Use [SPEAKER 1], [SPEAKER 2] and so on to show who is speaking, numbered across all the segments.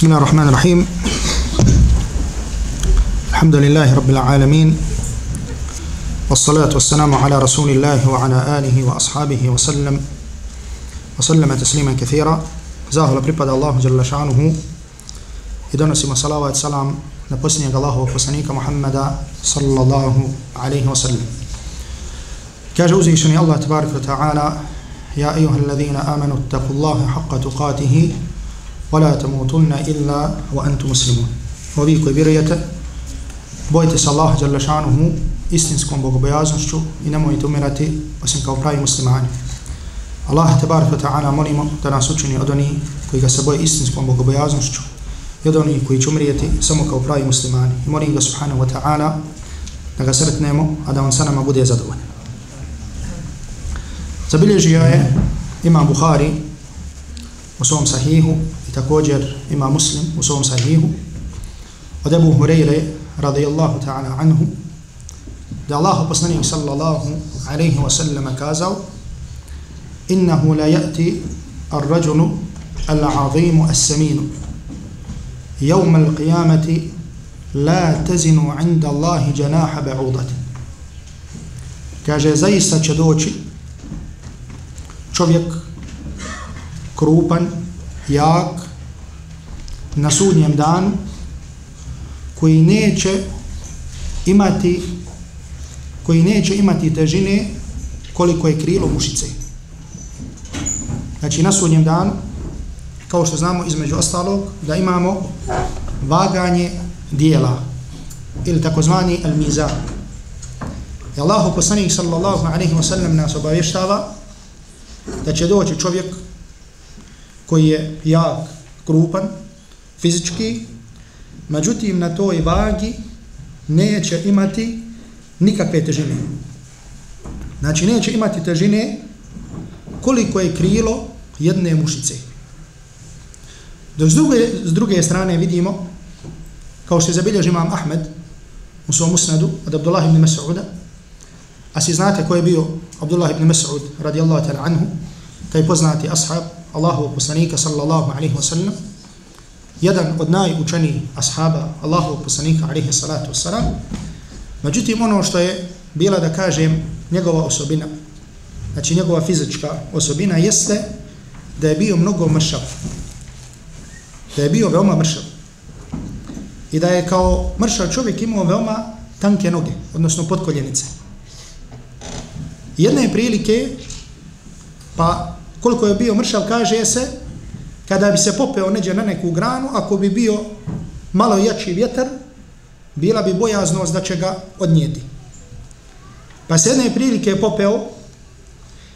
[SPEAKER 1] بسم الله الرحمن الرحيم الحمد لله رب العالمين والصلاة والسلام على رسول الله وعلى آله وأصحابه وسلم وسلم تسليما كثيرا زاهل بريبا الله جل شانه إذن سيما صلاة والسلام نبسني الله وفسنيك محمد صلى الله عليه وسلم كاجوزي شني الله تبارك وتعالى يا أيها الذين آمنوا اتقوا الله حق تقاته ولا تموتن إلا وأنتم مسلمون وبي koji vjerujete bojite se Allah dželle šanuhu istinskom bogobojaznošću i nemojte umirati osim kao pravi muslimani. Allah tebarek ve taala molimo da nas učini od onih koji ga se boje istinskom bogobojaznošću i od onih koji će umrijeti samo kao pravi muslimani. I molim ga subhanahu wa ta'ala da ga sretnemo, a da on sa nama bude zadovoljan. Zabilježio je Imam Buhari u svom sahihu i također ima muslim u svom sahihu od Ebu Hureyre radijallahu ta'ala anhu da Allah poslanik sallallahu alaihi wa sallam kazao innahu la ya'ti الرجل العظيم السمين يوم القيامة لا تزن عند الله جناح بعوضة kaže zaista će doći čovjek krupan, jak, na sudnjem danu, koji neće imati koji neće imati težine koliko je krilo mušice. Znači na sudnjem danu, kao što znamo između ostalog, da imamo vaganje dijela ili takozvani al-mizan. I Allahu poslanik sallallahu alaihi wa sallam nas obavještava da će doći čovjek koji je jak, krupan, fizički, međutim na toj vagi neće imati nikakve težine. Znači neće imati težine koliko je krilo jedne mušice. Dok s druge, s druge strane vidimo, kao što je zabilježi imam Ahmed u svom usnadu od Abdullah ibn Mas'uda, a si znate ko je bio Abdullah ibn Mas'ud radijallahu ta'ala anhu, taj poznati ashab Allahu poslanika sallallahu alaihi wa sallam, jedan od najučenijih ashaba Allahu poslanika alaihi salatu wasalam, međutim ono što je bila da kažem njegova osobina, znači njegova fizička osobina jeste da je bio mnogo mršav. Da je bio veoma mršav. I da je kao mršav čovjek imao veoma tanke noge, odnosno podkoljenice. Jedne prilike, pa koliko je bio mršav, kaže se, kada bi se popeo neđe na neku granu, ako bi bio malo jači vjetar, bila bi bojaznost da će ga odnijeti. Pa se jedne prilike je popeo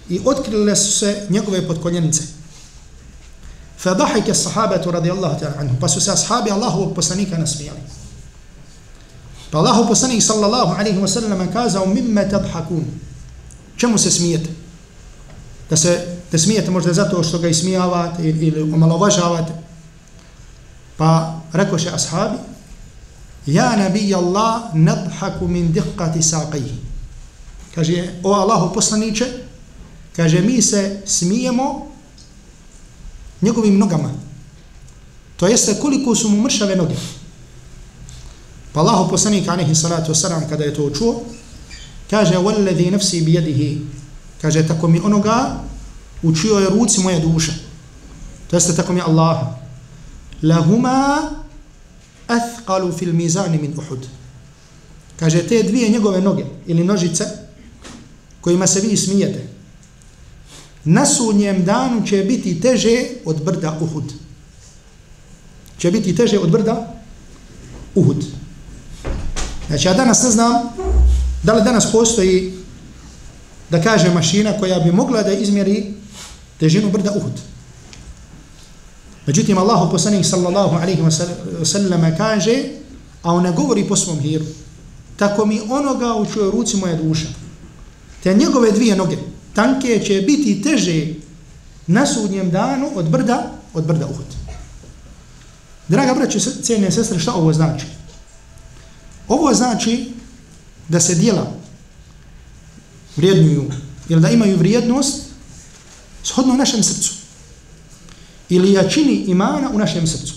[SPEAKER 1] i otkrile su se njegove podkoljenice. Fadahike sahabatu radijallahu ta'ala anhu, pa su se ashabi Allahovog poslanika nasmijali. Pa Allahov poslanik sallallahu alaihi wa sallam kazao, mimme tadhakun, čemu se smijete? Da se te smijete možda zato što ga ismijavate ili omalovažavate. Pa rekao še ashabi, Ja nabi Allah nadhaku min diqqati saqihi. Kaže, o Allahu poslaniće, kaže, mi se smijemo njegovim nogama. To jeste koliko su mu mršave noge. Pa Allahu poslanik, anihi salatu wasalam, kada je to čuo, kaže, والذي nafsi bijedihi, kaže, tako mi onoga u čijoj ruci moja duša. To jeste tako mi Allah. Lahuma athqalu fil mizani min Uhud. Kaže, te dvije njegove noge ili nožice kojima se vi smijete, na sudnjem danu će biti teže od brda Uhud. Će biti teže od brda Uhud. Znači, ja danas ne znam da li danas postoji da kaže mašina koja bi mogla da izmjeri težinu brda Uhud. Međutim, Allahu poslanik sallallahu alaihi wa sallam kaže, a on ne govori po svom hiru, tako mi onoga u čujoj ruci moja duša, te njegove dvije noge, tanke će biti teže na sudnjem danu od brda, od brda Uhud. Draga braće, cijene sestre, šta ovo znači? Ovo znači da se dijela vrijednuju, jer da imaju vrijednost shodno u našem srcu ili jačini imana u našem srcu.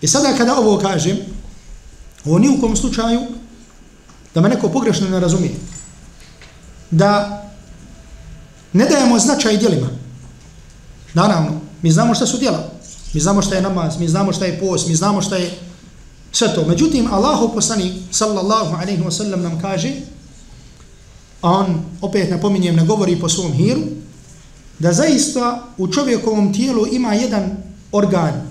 [SPEAKER 1] I sada kada ovo kažem, ovo ni u kom slučaju, da me neko pogrešno ne razumije, da ne dajemo značaj djelima. Naravno, mi znamo šta su djela. Mi znamo šta je namaz, mi znamo šta je post, mi znamo šta je sve to. Međutim, Allahu poslani, sallallahu alaihi wa sallam, nam kaže, a on, opet napominjem, ne govori po svom hiru, da zaista u čovjekovom tijelu ima jedan organ,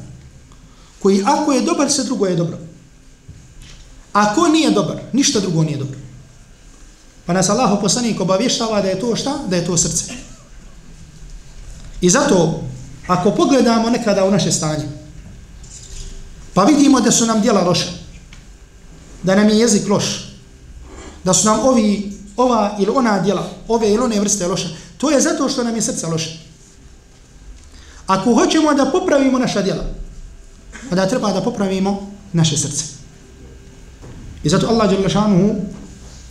[SPEAKER 1] koji ako je dobar, sve drugo je dobro. Ako nije dobar, ništa drugo nije dobro. Pa nas Allah poslanik obavještava da je to šta? Da je to srce. I zato, ako pogledamo nekada u naše stanje, pa vidimo da su nam djela loša, da nam je jezik loš, da su nam ovi, ova ili ona djela, ove ili one vrste loša, to je zato što nam je srce loše. Ako hoćemo da popravimo naša djela, onda treba da popravimo naše srce. I zato Allah Đelešanuhu,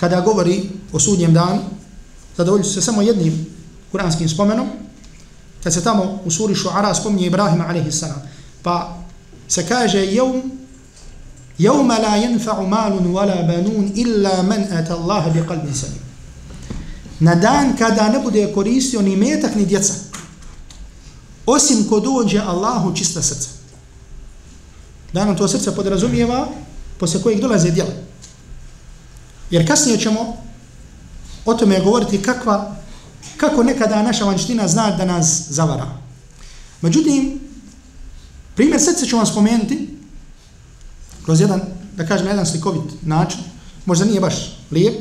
[SPEAKER 1] kada govori o sudnjem danu, zadovoljit se samo jednim kuranskim spomenom, kad se tamo u suri Šu'ara spominje Ibrahima a.s. Pa se kaže jevm jevma la jenfa'u malun wala banun illa man ata Allah bi qalbin salim. Na dan kada ne bude koristio ni metak ni djeca, osim ko dođe Allahu čista srca. Danom to srce podrazumijeva posle kojeg dolaze djela. Jer kasnije ćemo o tome govoriti kakva kako nekada naša vanština zna da nas zavara. Međutim, primjer srce ću vam spomenuti kroz jedan, da kažem, jedan slikovit način, možda nije baš lijep,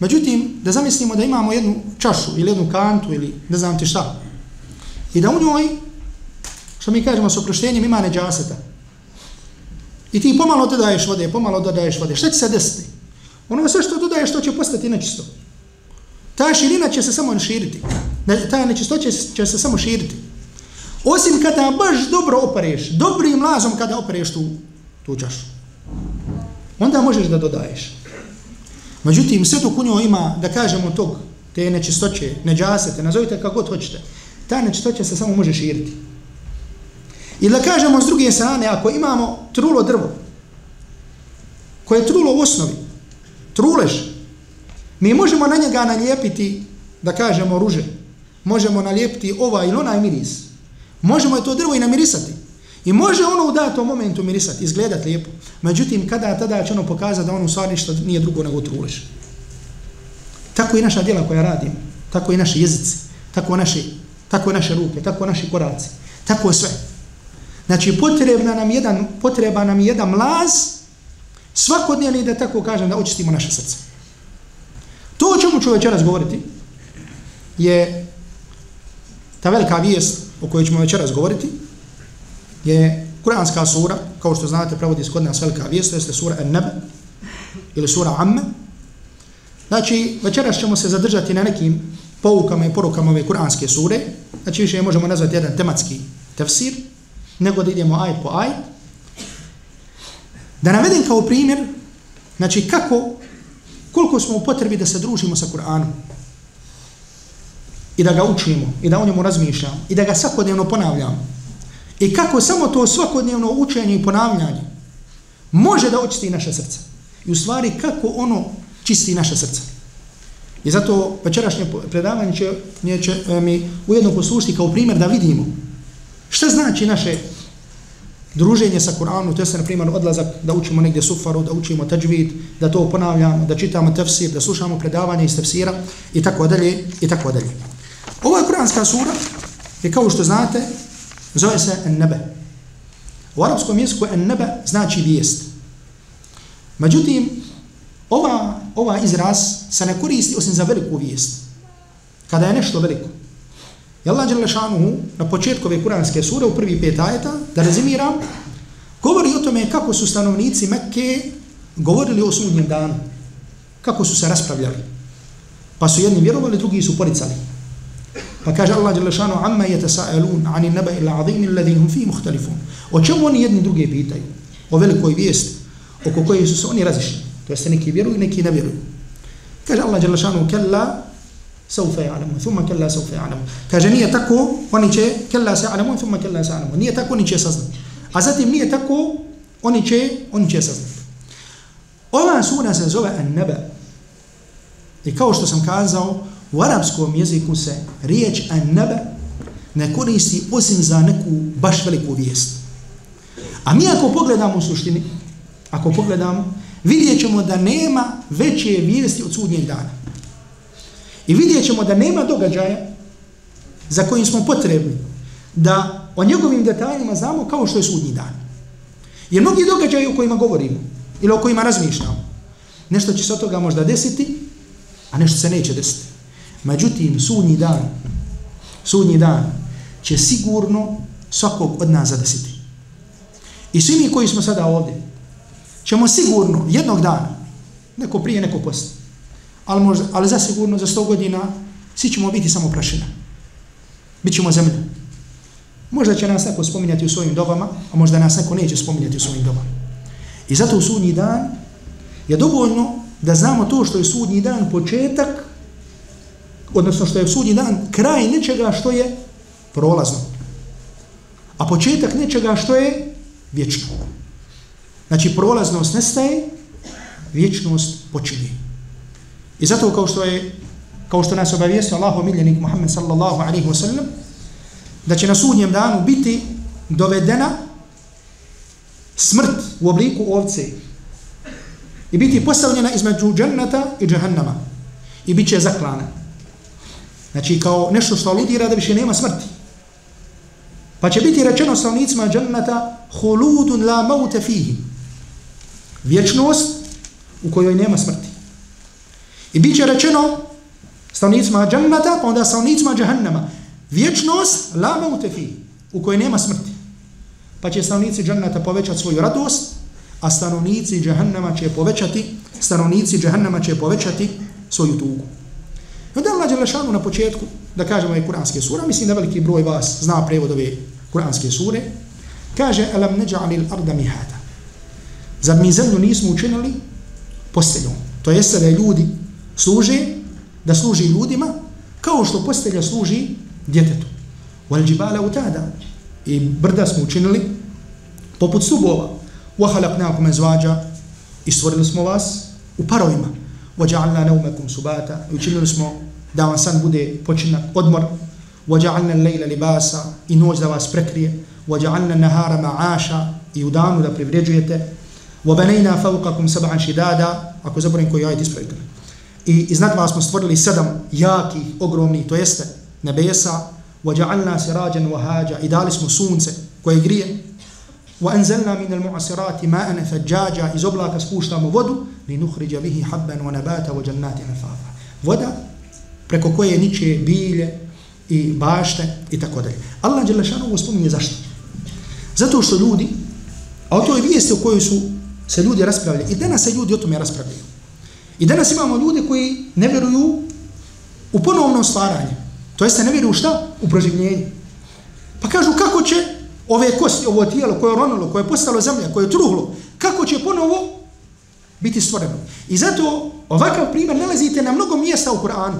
[SPEAKER 1] međutim, da zamislimo da imamo jednu čašu ili jednu kantu ili ne znam ti šta, i da u njoj, što mi kažemo s oproštenjem, ima neđaseta. I ti pomalo dodaješ vode, pomalo dodaješ vode. Šta će se desiti? Ono sve što dodaješ, to će postati nečisto ta širina će se samo širiti. Ta nečistoća će se samo širiti. Osim kada baš dobro opereš, dobrim lazom kada opereš tu, tu čašu. Onda možeš da dodaješ. Međutim, sve to kunjo ima, da kažemo tog, te nečistoće, neđasete, nazovite kako god hoćete, ta nečistoća se samo može širiti. I da kažemo s druge strane, ako imamo trulo drvo, koje je trulo u osnovi, trulež, Mi možemo na njega nalijepiti, da kažemo, ruže. Možemo nalijepiti ovaj ili onaj miris. Možemo je to drvo i namirisati. I može ono u datom momentu mirisati, izgledati lijepo. Međutim, kada tada će ono pokazati da ono u stvari ništa nije drugo nego truliš. Tako i naša djela koja radimo, tako i naše jezice, tako, naše, tako naše ruke, tako naši koraci, tako sve. Znači, potrebna nam jedan, potreba nam jedan mlaz, svakodnevni da tako kažem, da očistimo naše srce. To o čemu ću večeras govoriti je ta velika vijest o kojoj ćemo večeras govoriti je kuranska sura, kao što znate pravodi kod nas velika vijest, to jeste sura An-Naba ili sura Amma. Znači, večeras ćemo se zadržati na nekim poukama i porukama ove kuranske sure, znači više možemo nazvati jedan tematski tefsir, nego da idemo aj po aj. Da navedem kao primjer, znači kako koliko smo u potrebi da se družimo sa Kur'anom i da ga učimo i da o njemu razmišljamo i da ga svakodnevno ponavljamo i kako samo to svakodnevno učenje i ponavljanje može da očisti naše srce i u stvari kako ono čisti naše srce i zato večerašnje predavanje će, će e, mi ujedno poslušiti kao primjer da vidimo šta znači naše druženje sa Kur'anom, to je na primjer odlazak da učimo negdje sufaru, da učimo tajvid, da to ponavljamo, da čitamo tefsir, da slušamo predavanje iz tefsira i tako dalje i tako dalje. Ova kuranska sura je kao što znate zove se ennebe. U arapskom jeziku ennebe znači vijest. Međutim, ova, ova izraz se ne koristi osim za veliku vijest. Kada je nešto veliko. I Allah Đelešanuhu na početku ove kuranske sure u prvi pet ajeta, da rezimiram, govori o tome kako su stanovnici Mekke govorili o sudnjem danu. Kako su se raspravljali. Pa su jedni vjerovali, drugi su poricali. Pa kaže Allah Đelešanuhu, amma je tesa'elun ani neba ila adhini alladhi hum fi muhtalifun. O čemu oni jedni druge pitaju? O velikoj vijesti oko koje su se oni razišli. To jeste neki vjeruju, neki ne vjeruju. Kaže Allah Đelešanuhu, kella سوف يعلمون ثم كلا سوف يعلمون kaže nije tako oni će kella se alamun thumma kella se alamun nije tako oni će saznati a zatim nije tako, oni će, oni će saznati. Ova sura se zove An-Naba. I kao što sam kazao, u arapskom jeziku se riječ an-nebe ne koristi osim za neku baš veliku vijest. A mi ako pogledamo u suštini, ako pogledamo, vidjet ćemo da nema veće vijesti od sudnjeg dana. I vidjet ćemo da nema događaja za kojim smo potrebni da o njegovim detaljima znamo kao što je sudnji dan. Jer mnogi događaji o kojima govorimo ili o kojima razmišljamo, nešto će se od toga možda desiti, a nešto se neće desiti. Međutim, sudnji dan, sudnji dan će sigurno svakog od nas zadesiti. I svi mi koji smo sada ovdje, ćemo sigurno jednog dana, neko prije, neko poslije, ali, možda, ali za sigurno za sto godina, svi ćemo biti samo prašina. Bićemo zemlja. Možda će nas neko spominjati u svojim dobama, a možda nas neko neće spominjati u svojim dobama. I zato u sudnji dan je dovoljno da znamo to što je sudnji dan početak, odnosno što je sudnji dan kraj nečega što je prolazno. A početak nečega što je vječno. Znači, prolaznost nestaje, vječnost počinje. I zato kao što je kao što nas obavijestio Allahu miljenik Muhammed sallallahu alaihi wa sallam, da će na sudnjem danu biti dovedena smrt u obliku ovce i biti postavljena između džennata i džahannama i bit će zaklana. Znači kao nešto što aludira da više nema smrti. Pa će biti rečeno stavnicima džennata huludun la maute fihi. Vječnost u kojoj nema smrti. I bit će rečeno stavnicima dženneta, pa onda stavnicima džahannama Vječnost, la maute fi, u kojoj nema smrti. Pa će stanovnici dženneta povećati svoju radost, a stanovnici džahannama će povećati, stanovnici džahannama će povećati svoju tugu. I onda Allah Đelešanu na početku, da kažemo je kuranske sura, mislim da veliki broj vas zna prevod ove kuranske sure, kaže, alam neđa'ali l'arda mihada. Zar mi zemlju nismo učinili posteljom? To jeste da ljudi služe, da služi ljudima, kao što postelja služi djetetu. Wal jibala utada. I brda smo učinili poput stubova. Wa khalaqnakum azwaja. I stvorili smo vas u parovima. Wa ja'alna nawmakum subata. I učinili smo da vam san bude počinak, odmor. Wa ja'alna al-layla libasa. I noć da vas prekrije. Wa ja'alna an-nahara ma'asha. I u danu da privređujete. Wa banayna fawqakum sab'an shidada. Ako zaboravim koji ajet ispravite. I iznad vas smo stvorili sedam jakih, ogromnih, to jeste nebesa, وَجَعَلْنَا سِرَاجًا وَهَاجًا I dali smo sunce koje grije. وَأَنْزَلْنَا مِنَ الْمُعَسِرَاتِ مَاءً ثَجَّاجًا Iz oblaka spuštamo vodu لِنُخْرِجَ بِهِ حَبًّا وَنَبَاتًا وَجَنَّاتِ نَفَافًا Voda preko koje niče bilje i bašte i tako dalje. Allah je lešano ovo spominje zašto? Zato što ljudi, a o toj vijesti o kojoj su se ljudi raspravljali, i danas se ljudi o tome raspravljaju. I danas imamo ljude koji ne vjeruju u ponovno stvaranje. To jeste ne vjeruju šta? U proživljenje. Pa kažu kako će ove kosti, ovo tijelo koje je ronilo, koje je postalo zemlja, koje je truhlo, kako će ponovo biti stvoreno. I zato ovakav primjer nalazite na mnogo mjesta u Kur'anu.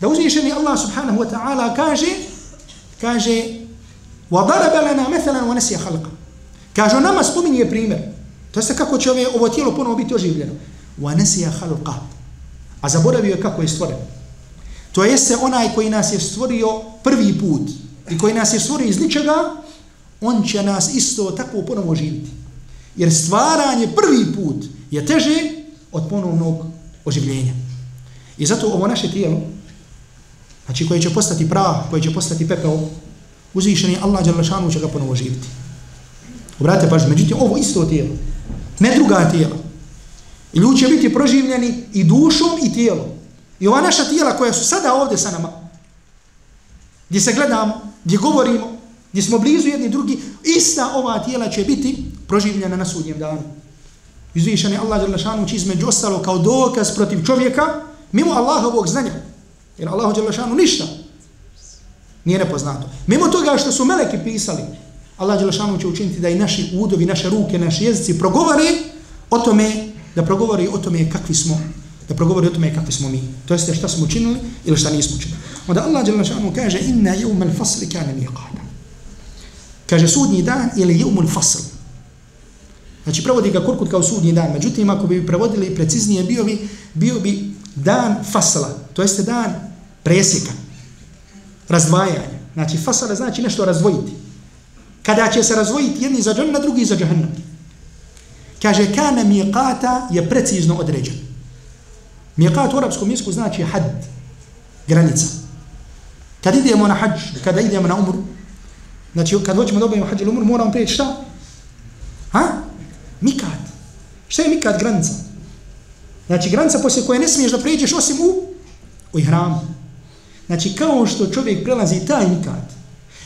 [SPEAKER 1] Da uzvišeni Allah subhanahu wa ta'ala kaže, kaže, وَضَرَبَ لَنَا مَثَلًا وَنَسِيَ خَلْقًا Kaže, nama spominje primjer. To jeste kako će ove, ovo tijelo ponovo biti oživljeno. وَنَسِيَ خَلْقًا A zaboravio je kako je stvoreno. To jeste onaj koji nas je stvorio prvi put i koji nas je stvorio iz ničega, on će nas isto tako ponovo živiti. Jer stvaranje prvi put je teže od ponovnog oživljenja. I zato ovo naše tijelo, znači koje će postati prah, koje će postati pepeo, uzvišeni Allah Đalešanu će ga ponovo živiti. Obratite pažnju, međutim, ovo isto tijelo, ne druga tijela. I ljudi će biti proživljeni i dušom i tijelom. I ova naša tijela koja su sada ovdje sa nama, gdje se gledamo, gdje govorimo, gdje smo blizu jedni drugi, ista ova tijela će biti proživljena na sudnjem danu. Izvišen je Allah Đalešanu će između ostalo kao dokaz protiv čovjeka, mimo Allahovog znanja. Jer Allah Đalešanu ništa nije nepoznato. Mimo toga što su meleki pisali, Allah Đelešanu će učiniti da i naši udovi, naše ruke, naši jezici progovori o tome, da progovori o tome kakvi smo da progovori o tome kakvi smo mi. To jeste šta smo učinili ili šta nismo učinili. Onda Allah dželle šanu kaže inna yawm al-fasl kana miqata. Kaže sudnji dan ili jeumul fasl. Znači prevodi ga Kurkut kao sudnji dan. Međutim, ako bi prevodili preciznije, bio bi, bio bi dan fasla. To jeste dan presjeka. Razdvajanja. Znači fasla znači nešto razdvojiti. Kada će se razdvojiti jedni za džanna, drugi za džahannam. Kaže, kana miqata je precizno određen. Miqat u arapskom jeziku znači had, granica. Kad idemo na hađ, kada idemo na umru, znači kad hoćemo da obavimo hađ umru, moramo prijeći šta? Ha? Mikat. Šta je mikat granica? Znači granica poslije koje ne smiješ da prijeđeš osim u, u ihramu. Znači kao što čovjek prelazi taj mikat,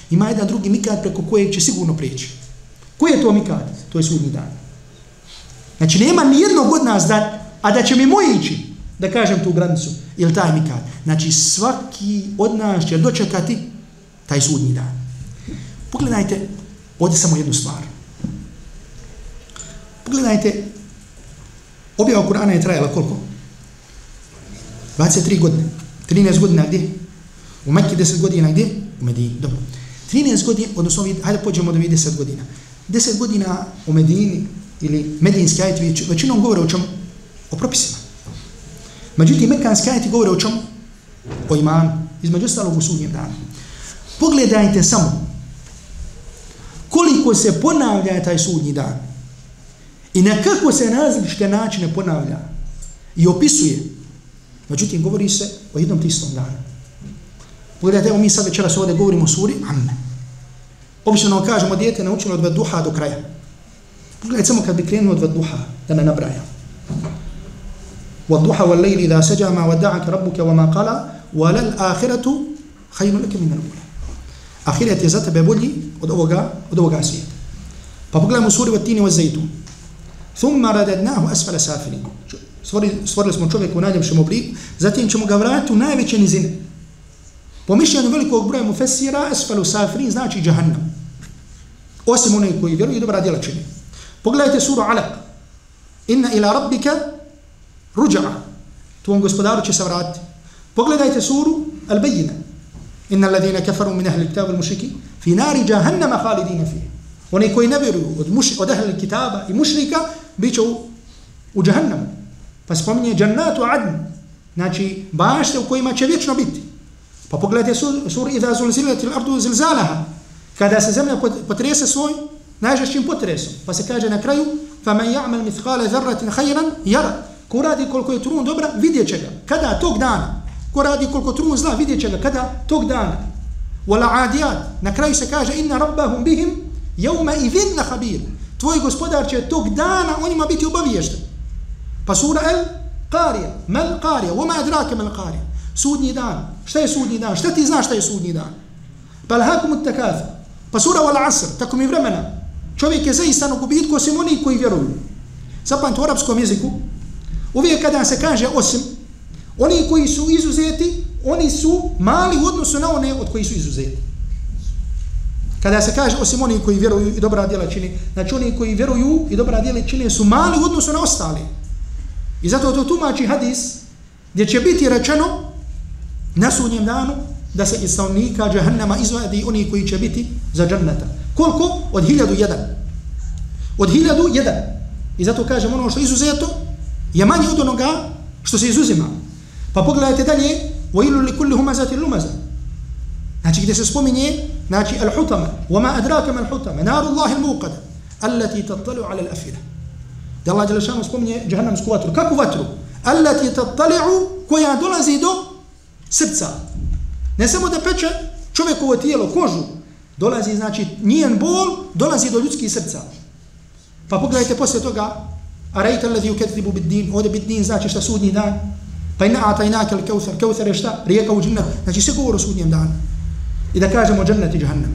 [SPEAKER 1] ima jedan drugi mikat preko kojeg će sigurno prijeći. Koji je to mikat? To je sudni dan. Znači nema ni jednog od nas da, a da će mi moj ići, da kažem tu granicu, ili taj mikat. Znači svaki od nas će dočekati taj sudni dan. Pogledajte ovdje samo jednu stvar. Pogledajte, objava Kur'ana je trajala koliko? 23 godine. 13 godina gdje? U Mekke 10 godina gdje? U Medini. Dobro. 13 godina, odnosno, hajde pođemo do 10 godina. 10 godina u Medini ili medinski ajeti većinom govore o čemu? O propisima. Međutim, mekanski ajeti govore o čemu? O imanu. Između ostalog u sudnjem danu. Pogledajte samo koliko se ponavlja taj sudnji dan. I na kako se različite načine ponavlja i opisuje. Međutim, govori se o jednom tistom danu. Pogledajte, evo mi sad večeras ovdje govorimo o suri Amme. Obično nam kažemo, dijete naučilo od duha do kraja. Pogledajte samo kad bi krenuo od duha, da ne nabraja. والضحى والليل إذا سجى ما ودعك ربك وما قال وللآخرة خير لك من الأولى Ahiret je za tebe bolji od ovoga, od ovoga svijeta. Pa pogledajmo suri Vatini wa Zaytun. Thumma radadnahu asfala safilin. Stvorili, smo čovjeka u najljepšem obliku, zatim ćemo ga vratiti u najveće nizine. Po mišljenju velikog broja mufesira, asfalu safilin znači džahannam. Osim onih koji vjeruju i dobra djela čini. Pogledajte suru Alaq. Inna ila rabbika ruđa'a. Tvojom gospodaru će se vratiti. Pogledajte suru Al-Bayyina. Inna alladhina kafaru min ahli al-kitab wal-mushriki fi nari jahannama khalidina fiha. Oni koji ne vjeruju od, muš, od ahli kitaba i mušrika bit će u, u džahannamu. Pa spominje džannatu adn, znači bašte u kojima će vječno biti. Pa pogledajte sur, sur idha zulzilati l'ardu zilzalaha, kada se zemlja potrese svoj najžešćim potresom. Pa se kaže na kraju, fa man مِثْقَالَ ذَرَّةٍ خَيْرًا khayran yara. Ko radi koliko je trun dobra, vidjet će ga. Kada? Tog dana. Ko radi koliko trun zla, vidjet će ga. Kada? Tog dana. Wala adiyat. Na kraju se kaže, inna rabbahum bihim jevma i vidna habir. Tvoj gospodar će tog dana o njima biti obaviješten. Pa sura El Qarija. Mel Qarija. Oma adrake mel Qarija. Sudnji dan. Šta je sudnji dan? Šta ti znaš šta je sudnji dan? Pa lahakum ut takath. Pa sura Wal Asr. Tako mi vremena. Čovjek je zaista na gubitku osim oni koji vjeruju. Zapamte u arapskom jeziku. Uvijek kada se kaže osim, oni koji su izuzeti, oni su mali u odnosu na one od koji su izuzeti. Kada se kaže osim oni koji vjeruju i dobra djela čini, znači oni koji vjeruju i dobra djela čine su mali u odnosu na ostali. I zato to tumači hadis gdje će biti rečeno na sudnjem danu da se iz stavnika džahannama izvadi oni koji će biti za džanneta. Koliko? Od hiljadu jedan. Od hiljadu jedan. I zato kažem ono što je izuzeto je manje od onoga što se izuzima. Pa pogledajte dalje وَإِلُّ لِكُلِّ هُمَزَةِ اللُّمَزَ Znači gdje se spominje znači al-hutama وَمَا أَدْرَاكَ مَا الْحُتَمَ نَارُ اللَّهِ الْمُوقَدَ الَّتِي تَطَّلُعُ عَلَى الْأَفِلَ Da Allah Đelešanu spominje džahannamsku vatru. Kakvu vatru? Allati tattali'u koja dolazi do srca. Ne samo da peče čovjekovo tijelo, kožu, dolazi, znači, njen bol, dolazi do ljudskih srca. Pa pogledajte poslije toga, a rejte alladhi uketibu bid din, ovdje bid din znači šta sudnji dan, pa ina atajnake al kauthar, kauthar je šta? Rijeka u džennet. znači sve govor o sudnjem danu. I da kažemo džennet i džahannam.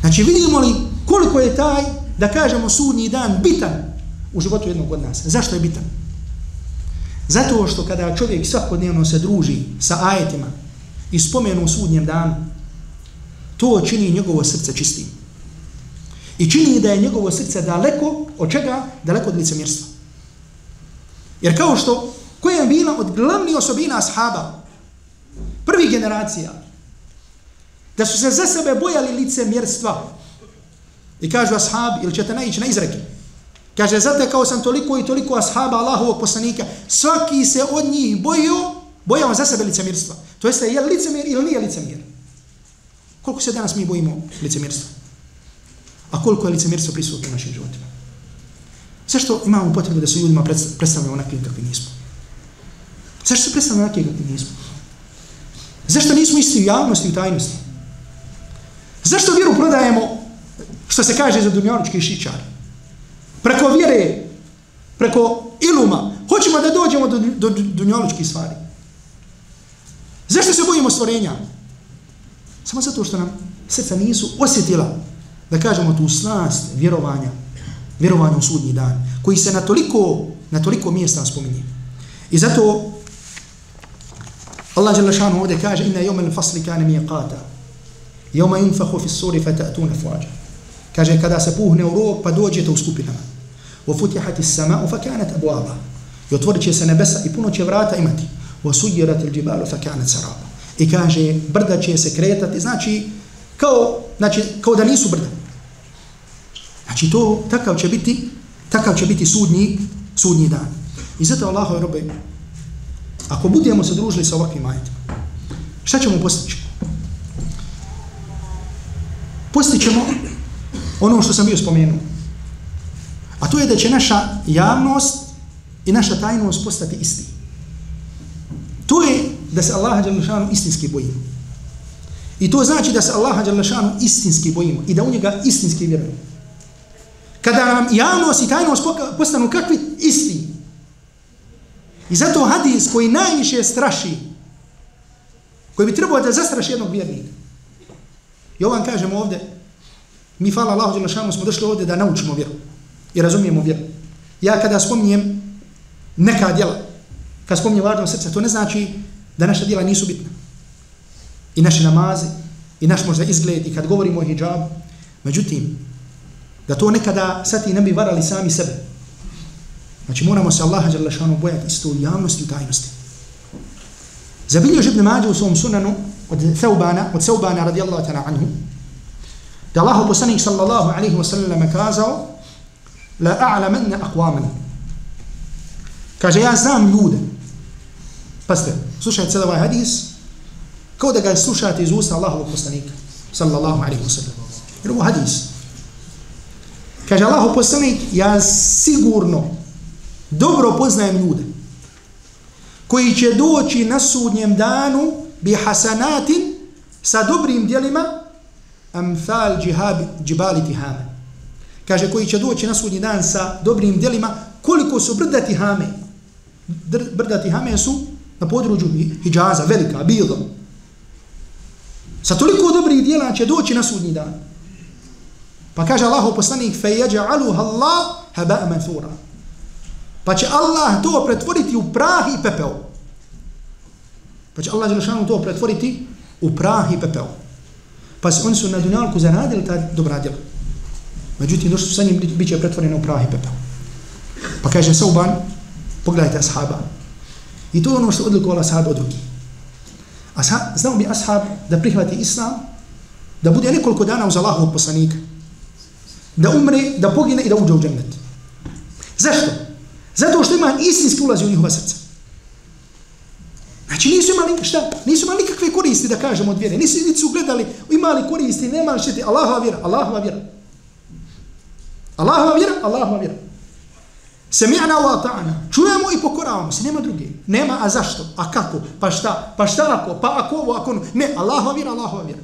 [SPEAKER 1] Znači vidimo li koliko je taj, da kažemo sudnji dan bitan u životu jednog od nas. Zašto je bitan? Zato što kada čovjek svakodnevno se druži sa ajetima i spomenu sudnjem danu, to čini njegovo srce čistim. I čini da je njegovo srce daleko od čega? Daleko od licemjerstva. Jer kao što, jedna od glavnih osobina ashaba, prvi generacija, da su se za sebe bojali licemjerstva, I kažu ashab, ili ćete naići na izreke. Kaže, zatekao sam toliko i toliko ashaba Allahovog poslanika, svaki se od njih bojio, bojao za sebe licemirstva. To jeste, je li licemir ili nije licemir? Koliko se danas mi bojimo licemirstva? A koliko je licemirstvo prisutno u našim životima? Zašto imamo potrebu da se ljudima predstavljamo onakvim kakvi nismo? Zašto se predstavlja onakvim kakvi? Zašto nismo isti u javnosti i u tajnosti? Zašto vjeru prodajemo, što se kaže za dunjalički šičar? Preko vjere, preko iluma, hoćemo da dođemo do, do, do stvari. Zašto se bojimo stvorenja? Samo zato što nam srca nisu osjetila, da kažemo tu slast vjerovanja, vjerovanja u sudnji dan, koji se na toliko, na toliko mjesta spominje. I zato Allah jalla šanu ovdje kaže inna jomel fasli kane miqata. Joma yunfahu fi suri fatatuna fuađa kaže kada se puhne u rog pa dođete u skupinama. Wa futihati sama'u fa kanat abwaba i otvorit će se nebesa i puno će vrata imati. Wa sujirat il džibalu fa kanat saraba. I kaže brda će se kretati znači kao, znači, kao da nisu brda. Znači to takav će biti takav će biti sudnji sudnji dan. I zato Allahove robe Ako budemo se družili sa ovakvim ajetima, šta ćemo postići? Postićemo ono što sam bio spomenuo. A to je da će naša javnost i naša tajnost postati isti. To je da se Allaha Đalešanu istinski bojimo. I to znači da se Allaha Đalešanu istinski bojimo i da u njega istinski vjerujemo. Kada nam javnost i tajnost postanu kakvi isti, I zato hadis koji najviše straši, koji bi trebao da zastraši jednog vjernika. I ovo vam ovde, ovdje, mi, fala Allahu Đelešanu, smo došli ovdje da naučimo vjeru i razumijemo vjeru. Ja kada spominjem neka djela, kada spominjem važno srce, to ne znači da naša djela nisu bitna. I naše namaze, i naš možda izgled, i kad govorimo o hijabu. Međutim, da to nekada sad i ne bi varali sami sebe, Znači moramo se Allaha dželle šanu bojati isto u javnosti i tajnosti. Zabilio Ibn Mađe u svom sunanu od Thaubana, od Thaubana radijallahu ta'ala anhu, da Allah poslanik sallallahu alaihi wa sallam kazao la a'lamanna aqwaman. Kaže, ja znam ljude. Pazite, slušajte sada ovaj hadis, kao da ga slušate iz usta Allahovog poslanika, sallallahu alaihi wa sallam. Jer ovo hadis. Kaže, Allahov poslanik, ja sigurno dobro poznajem ljude koji će doći na sudnjem danu bi hasanatin sa dobrim djelima amthal džihabi, džibali tihame. Kaže koji će doći na sudnji dan sa dobrim djelima koliko su brda tihame. Brda tihame su na području Hijaza, velika, bilo. Sa toliko dobrih dijela će doći na sudnji dan. Pa kaže Allahu poslanik fe jeđa'aluha Allah haba'a manthura. Pa će Allah to pretvoriti u prah i pepeo. Pa će Allah Đelešanu to pretvoriti u prah i pepeo. Pa se oni su na dunjalku zaradili ta dobra djela. Međutim, došli su sa njim, bit će pretvoreno u prah i pepeo. Pa kaže Sauban, pogledajte ashaba. I to je ono što odlikovala ashaba od drugih. Ashab, znao bi ashab da prihvati islam, da bude nekoliko dana uz Allahovog poslanika. Da umre, da pogine i da uđe u džennet. Zašto? Zato što ima istinski ulazi u njihova srca. Znači nisu imali šta? Nisu imali nikakve koristi da kažemo od vjere. Nisu, nisu gledali, imali koristi, nema li šteti. Allahova vjera, Allahova vjera. Allahova vjera, Allahova vjera. Semi'na wa ta'ana. Čujemo i pokoravamo se, nema druge. Nema, a zašto? A kako? Pa šta? Pa šta ako? Pa ako ovo, ako ono? Ne, Allahova vjera, Allahova vjera.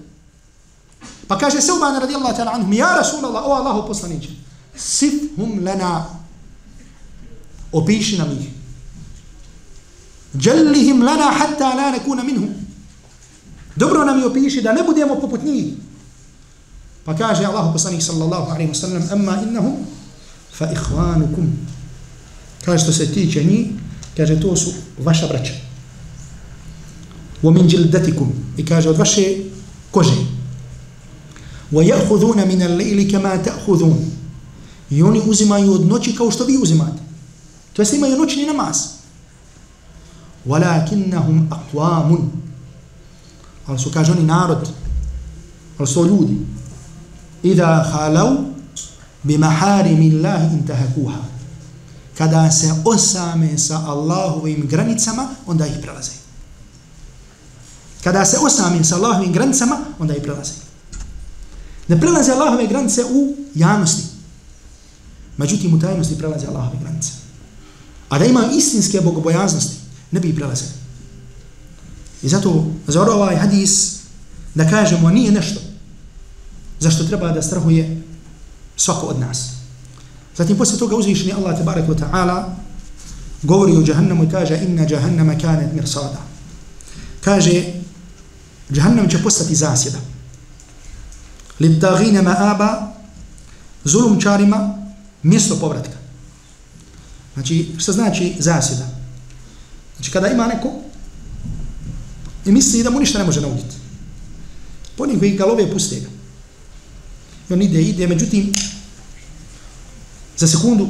[SPEAKER 1] Pa kaže se Uban radijallahu ta'ala anhum, ja Rasulallah, o Allaho poslaniće, sifhum lana opiši nam ih. Jallihim lana hatta la nekuna minhum. Dobro nam je opiši da ne budemo poput njih. Pa kaže Allahu poslanik sallallahu alaihi ve sellem, amma innahum fa ihvanukum. Kaže što se tiče njih, kaže to su vaša braća. Wa min jildatikum. I kaže od vaše kože. Wa ja'huduna min al-lejli kama ta'hudun. I oni uzimaju od noći kao što vi uzimate. To jest imaju noćni namaz. Walakinnahum aqwamun. Ali su kaže oni narod. Ali su ljudi. Ida halau bi maharimi Allahi intahakuha. Kada se osame sa Allahovim granicama, onda ih prelaze. Kada se osame sa Allahovim granicama, onda ih prelaze. Ne prelaze Allahove granice u javnosti. Međutim, u tajnosti prelaze Allahove granice. A da ima istinske bogobojaznosti, ne bi prelazili. I zato, za ovaj hadis, da kažemo, nije nešto zašto treba da strahuje svako od nas. Zatim poslije toga uzvišeni Allah tabarak wa ta'ala govori o jahannamu i kaže inna jahannama kanet mirsada. Kaže jahannam će postati zasjeda. Littagine ma'aba zulumčarima mjesto povratka. Znači, što znači zasjeda? Znači, kada ima neko i misli da mu ništa ne može nauditi. Ponim koji ga love, puste ga. I on ide, ide, međutim, za sekundu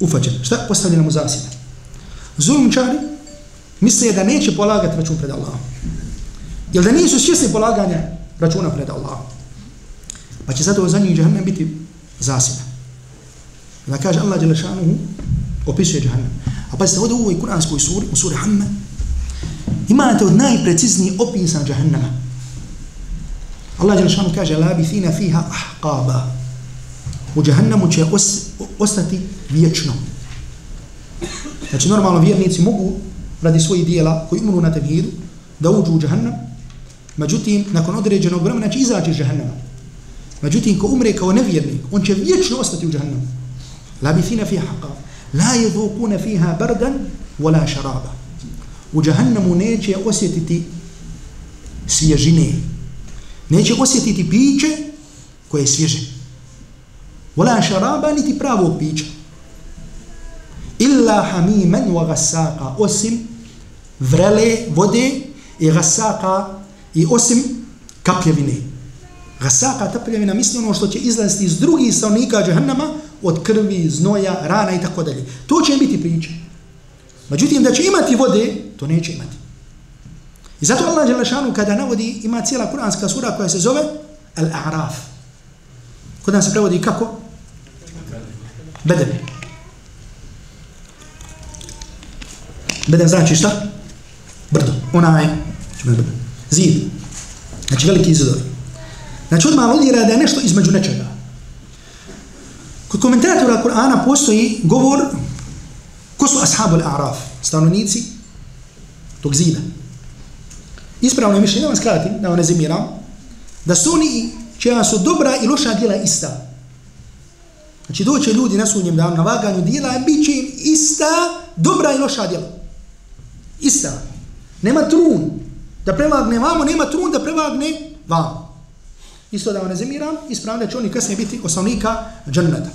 [SPEAKER 1] ufađen. Šta Postavljena mu zasjeda? Zulumčari misle da neće polagati račun pred Allahom. Jer da nisu svjesni polaganja računa pred Allahom. Pa će zato za njih džahnem biti zasjeda. Da kaže Allah Đelešanuhu, opisuje džahannam. A pa ste ovdje u ovoj kuranskoj suri, u suri Hamme, imate od najprecizniji opisan džahannama. Allah Đelešanuhu kaže labithina fiha ahqaba. U džahannamu će os, ostati vječno. Znači normalno vjernici mogu radi svojih dijela koji umru na tevhidu da uđu u džahannam, Međutim, nakon određenog vremena će izaći iz džahannama. Međutim, ko umre kao nevjernik, on će vječno ostati u džahannamu. Labithina fiha ahqaba. La yadhuquna fiha bardan wala sharaba. U džahannemu neće osjetiti svježine, neće osjetiti piće koje je svježe. Vola šaraba niti pravog pića. Illa hamimen wa gasaka, osim vrele vode i gasaka i osim kapljevine. Gasaka, tapljevina, misli ono što će izlaziti iz drugih stanovnika džahannama od krvi, znoja, rana i tako dalje. To će biti priča. Međutim, da će imati vode, to neće imati. I zato Allah Đelešanu kada navodi, ima cijela kuranska sura koja se zove Al-A'raf. Kod nas se prevodi kako? Bedem. Bedem znači šta? Brdo. Ona je zid. Znači veliki zidor. Znači odmah odira da je nešto između nečega. Kod komentatora Kur'ana postoji govor ko su ashabu al-A'raf, stanovnici tog zida. Ispravno je mišljenje, da vam skratim, da vam rezimiram, da su oni čija su dobra i loša djela ista. Znači doće ljudi na sunjem danu na vaganju djela i bit će im ista dobra i loša djela. Ista. Nema trun da prevagne vamo, nema trun da prevagne vamo. Isto da vam rezimiram, ispravno da će oni kasnije biti osnovnika dženneta.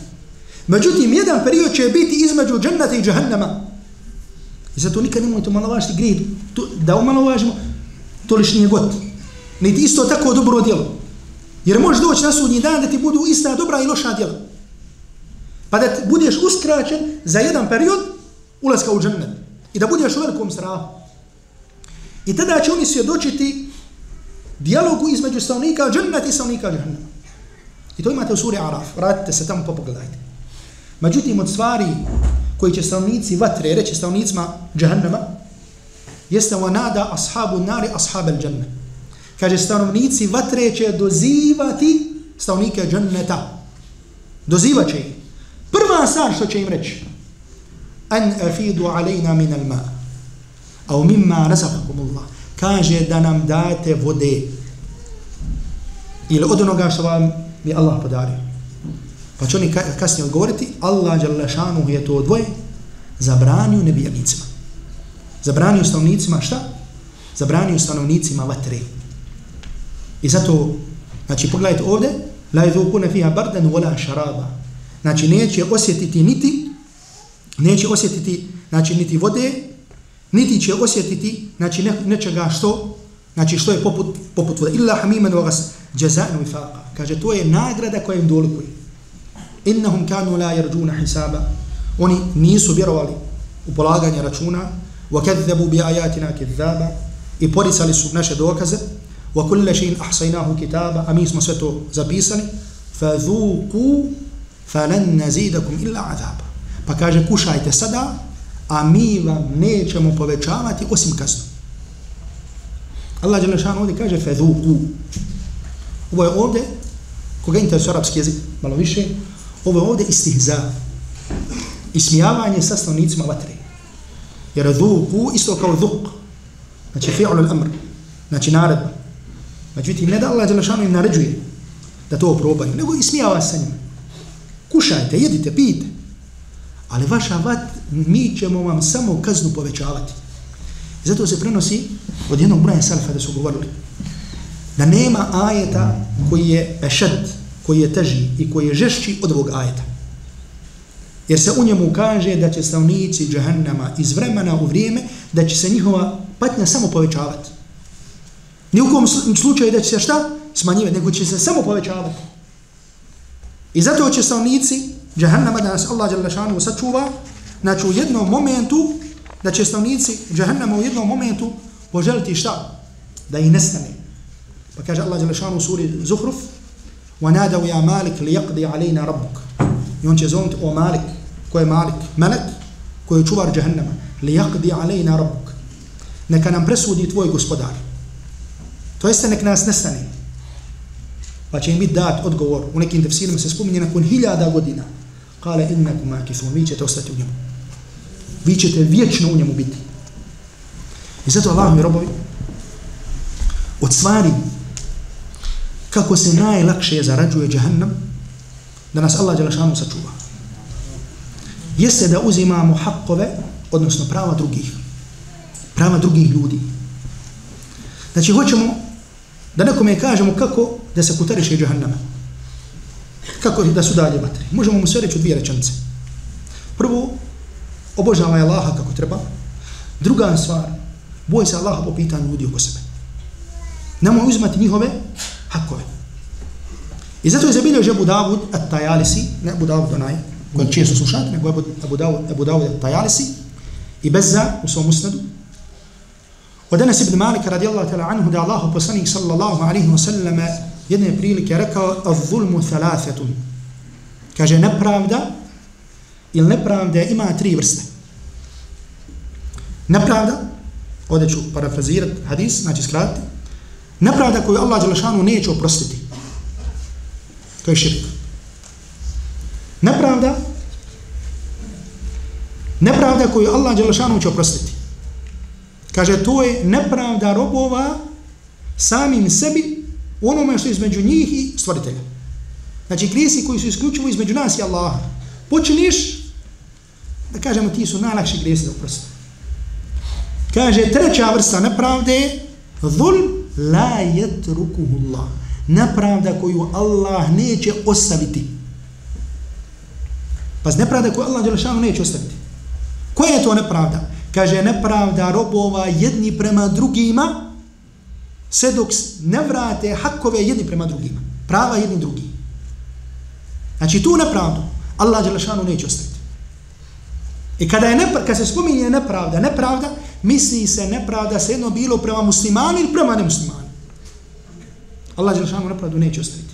[SPEAKER 1] Međutim, jedan period će biti između dženneta i džahannama. I zato nikad nemojte umalovažiti grijed, da umalovažimo, to liš nije god. Niti isto tako dobro djelo. Jer možeš doći na sudnji dan da ti budu ista dobra i loša djela. Pa da budeš uskraćen za jedan period ulaska u džennet. I da budeš u velikom strahu. I tada će oni svjedočiti dijalogu između stavnika džennet i stavnika džennet. I to imate u suri Araf. Vratite se tamo pa pogledajte. Međutim, od stvari koji će stavnici vatre reći stavnicima džahannama, jeste wa nada ashabu nari ashab al džanne. Kaže, stanovnici vatre će dozivati stavnike dženneta. Dozivat će ih. Prva stvar što će im reći, an afidu alejna min al ma, au mimma razakakum Allah. Kaže da nam date vode. Ili od onoga što vam je Allah podario. Pa će oni kasnije odgovoriti, Allah je to dvoje zabranio nebijanicima. Zabranio stanovnicima šta? Zabranio stanovnicima vatre. I zato, znači pogledajte ovdje, la yadhukuna fiha bardan wala sharaba. Znači neće osjetiti niti neće osjetiti znači niti vode, niti će osjetiti znači ne, nečega što Znači što je poput, poput vode? Illa hamiman vagas jazanu ifaqa. Kaže to je nagrada koja im dolikuje. Innahum kanu la yarjuna hisaba. Oni nisu vjerovali u polaganje računa. Wa kadzabu bi ayatina kadzaba. I porisali su naše dokaze. Wa kullu shay'in ahsaynahu kitaba. A mi smo sve to zapisali. Fa falan nazidakum illa azab. Pa kaže kušajte sada, a mi vam nećemo povećavati osim kaznu. Allah Đelešanu ovdje kaže, fadhuku. Ovo je ovdje, koga interesuje arapski jezik, malo više, ovo je ovdje istihza. Ismijavanje sa stanovnicima vatre. Jer dhuku isto kao dhuk. Znači fi'ul al-amr. Znači naredba. Međutim, ne da Allah Đelešanu im naređuje da to probaju, nego ismijava sa njima. Kušajte, jedite, pijte. Ali vaša vat, mi ćemo vam samo kaznu povećavati. I zato se prenosi od jednog broja salfa da su govorili da nema ajeta koji je ešed, koji je teži i koji je žešći od ovog ajeta. Jer se u njemu kaže da će stavnici džahannama iz vremena u vrijeme, da će se njihova patnja samo povećavati. Ni u kom slučaju da će se šta smanjivati, nego će se samo povećavati. I zato će stavnici džahannama da nas Allah šanu sačuva, znači u jednom momentu, da će stavnici džahannama u jednom momentu poželiti šta? Da ih nestane. Pa kaže Allah šanu u suri Zuhruf, وَنَادَوْ يَا مَالِكْ لِيَقْدِي عَلَيْنَا رَبُّكَ I on će zovniti o Malik, ko je Malik? Melek, koji je čuvar džahannama. لِيَقْدِي عَلَيْنَا رَبُّكَ Neka nam presudi tvoj gospodar. To jeste nek nas nestane. Pa će im biti dat odgovor. U nekim tefsirima se spominje nakon hiljada godina. Kale innakum akithun. Vi ćete ostati u njemu. Vi ćete vječno u njemu biti. I zato Allah mi robovi od stvari kako se najlakše zarađuje džahannam da nas Allah Đelešanu sačuva. Jeste da uzimamo hakkove, odnosno prava drugih. Prava drugih ljudi. Znači, hoćemo da nekome kažemo kako da se kutariše džahannama. Kako da su dalje vatre. Možemo mu sve reći u dvije rečence. Prvo, obožavaj Allaha kako treba. Druga stvar, boj se Allaha po pitanju ljudi oko sebe. Nemoj uzmati njihove hakove. I zato je zabilio Abu Dawud at-Tajalisi, ne Abu Dawud onaj, koji često slušate, nego Abu Dawud, Abu Dawud at-Tajalisi, i Bezza u svom usnadu, Od Anas ibn Malik radijallahu ta'ala anhu da Allahu poslanik sallallahu alaihi wa sallam jedne prilike rekao az-zulmu thalathatun. Kaže nepravda ili nepravda ima tri vrste. Nepravda, ovdje ću parafrazirati hadis, znači skratiti, nepravda koju Allah Đelešanu neće oprostiti. To je širk. Nepravda, nepravda koju Allah Đelešanu će oprostiti. Kaže, to je nepravda robova samim sebi u onome što je između njih i stvoritelja. Znači, grijesi koji su isključivo između nas i Allaha. Počiniš, da kažemo, ti su najlakši grijesi da uprosti. Kaže, treća vrsta nepravde, dhul la yatrukuhu Allah. Nepravda koju Allah neće ostaviti. Pa nepravda koju Allah neće ostaviti. Koja je to nepravda? kaže nepravda robova jedni prema drugima sve dok ne vrate hakove jedni prema drugima. Prava jedni drugi. Znači tu nepravdu Allah Đelešanu neće ostaviti. I kada, je nepra, kad se spominje nepravda, nepravda, misli se nepravda se jedno bilo prema muslimanu ili prema nemuslimanu. Allah Đelšanu nepravdu neće ostaviti.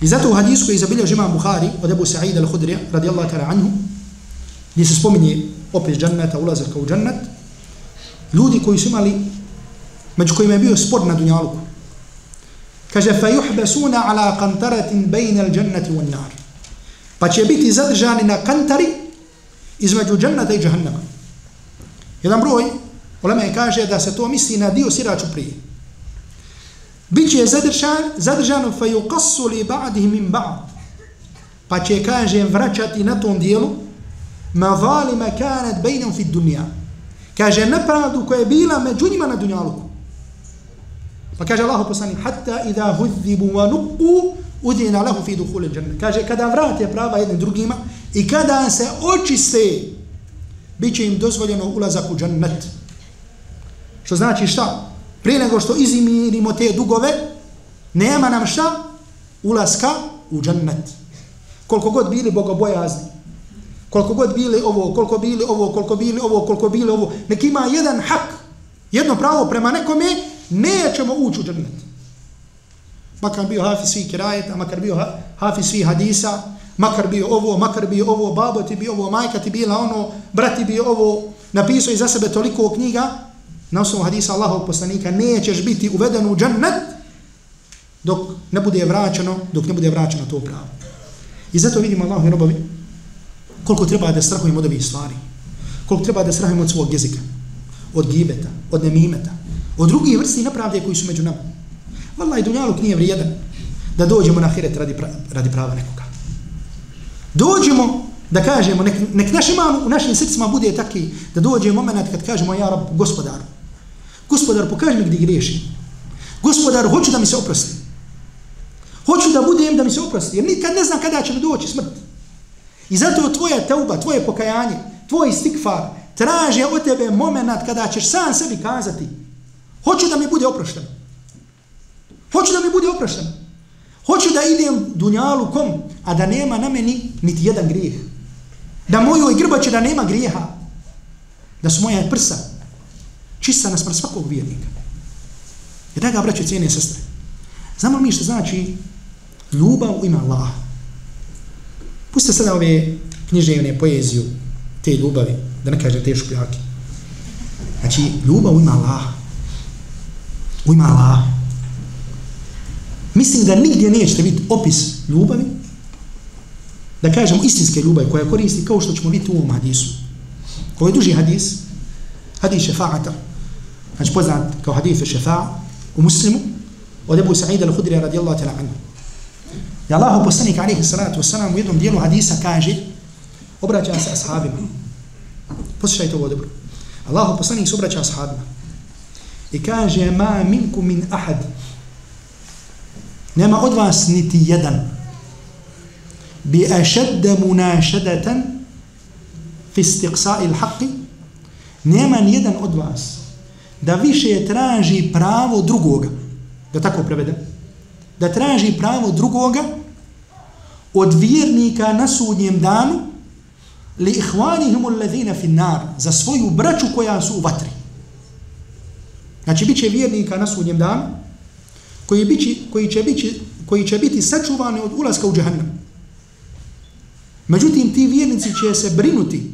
[SPEAKER 1] I zato u hadisu koji izabilio žima Buhari od Ebu Sa'id al-Hudrija radijallahu ta'ala anhu gdje se spominje opis džanneta, ulazak u džennet, ljudi koji su imali, među kojima je bio spor na dunjaluku. Kaže, fa juhbesuna ala kantaratin bejne al dženneti u nar. Pa će biti zadržani na kantari između dženneta i džahannama. Jedan broj, ulema kaže da se to misli na dio siraču prije. Biće zadržan, zadržano fa yuqassu li ba'dih min ba'd. Pa će, kaže, vraćati na tom dijelu, ma zalima kanat bainahum fi dunya kaže nepravdu koja je bila među njima na dunjaluku pa kaže Allah poslanik hatta idha hudhibu wa nuqu udina lahu fi dukhul al-jannah kaže kada vrate prava jednim drugima i kada se očiste biće im dozvoljeno ulazak u džennet. Što znači šta? Prije nego što izimirimo te dugove nema nam šta ulaska u džennet. Koliko god bili bogobojazni Koliko god bili ovo, koliko bili ovo, koliko bili ovo, koliko bili ovo, nek ima jedan hak, jedno pravo prema nekome, nećemo ući u džennet. Makar bio hafi svih kirajeta, makar bio hafi svih hadisa, makar bio ovo, makar bio ovo, babo ti bio ovo, majka ti bila ono, brati bio ovo, napisao iza za sebe toliko knjiga, na osnovu hadisa Allahovog poslanika, nećeš biti uveden u džennet dok ne bude vraćeno, dok ne bude vraćeno to pravo. I zato vidimo Allahu i robovi koliko treba da strahujemo od ovih stvari. Koliko treba da strahujemo od svog jezika, od gibeta, od nemimeta, od drugih vrsti napravde koji su među nama. Vala i dunjaluk nije vrijedan da dođemo na hiret radi, pra, radi prava nekoga. Dođemo da kažemo, nek, nek naš iman u našim srcima bude taki, da dođe moment kad kažemo, ja rab, gospodaru, gospodar, pokaži mi gdje griješim. Gospodar, hoću da mi se oprosti. Hoću da budem da mi se oprosti, jer nikad ne znam kada će mi doći smrt. I zato tvoja teuba, tvoje pokajanje, tvoj stikfar, traže od tebe moment kada ćeš sam sebi kazati, hoću da mi bude oprošteno. Hoću da mi bude oprošteno. Hoću da idem dunjalu kom, a da nema na meni niti jedan grijeh. Da mojoj grbače da nema grijeha. Da su moja prsa čista nas svakog vjernika. Jer da ga braće cijene sestre. Znamo mi što znači ljubav u ime Allaha? Pustite sada ove književne poeziju, te ljubavi, da ne kažem te šupljake. Znači, ljubav u ime Allaha. U ime Allaha. Mislim da nigdje nećete vidjeti opis ljubavi, da kažemo istinske ljubavi koja koristi kao što ćemo vidjeti u ovom hadisu. Ovo je duži hadis, hadis šefa'ata, znači poznat kao hadis šefa'a u muslimu, od Ebu Sa'ida al-Hudri radijallahu ta'la anhu. I Allah poslanik alaihi salatu wasalam u jednom dijelu hadisa kaže, obraća se ashabima. Poslušajte ovo dobro. Allah poslanik se obraća ashabima. I kaže, ma minku min ahad. Nema od vas niti jedan. Bi ašedde munašedeten fi stiqsa il haqi. Nema nijedan od vas da više traži pravo drugoga. Da tako prevedem. Da traži pravo drugoga od vjernika na sudnjem danu li ihvanihim alladhina fi nar za svoju braću koja su u vatri. Znači biće vjernika na sudnjem danu koji bići, koji će biti koji će biti sačuvani od ulaska u džahannam. Međutim, ti vjernici će se brinuti,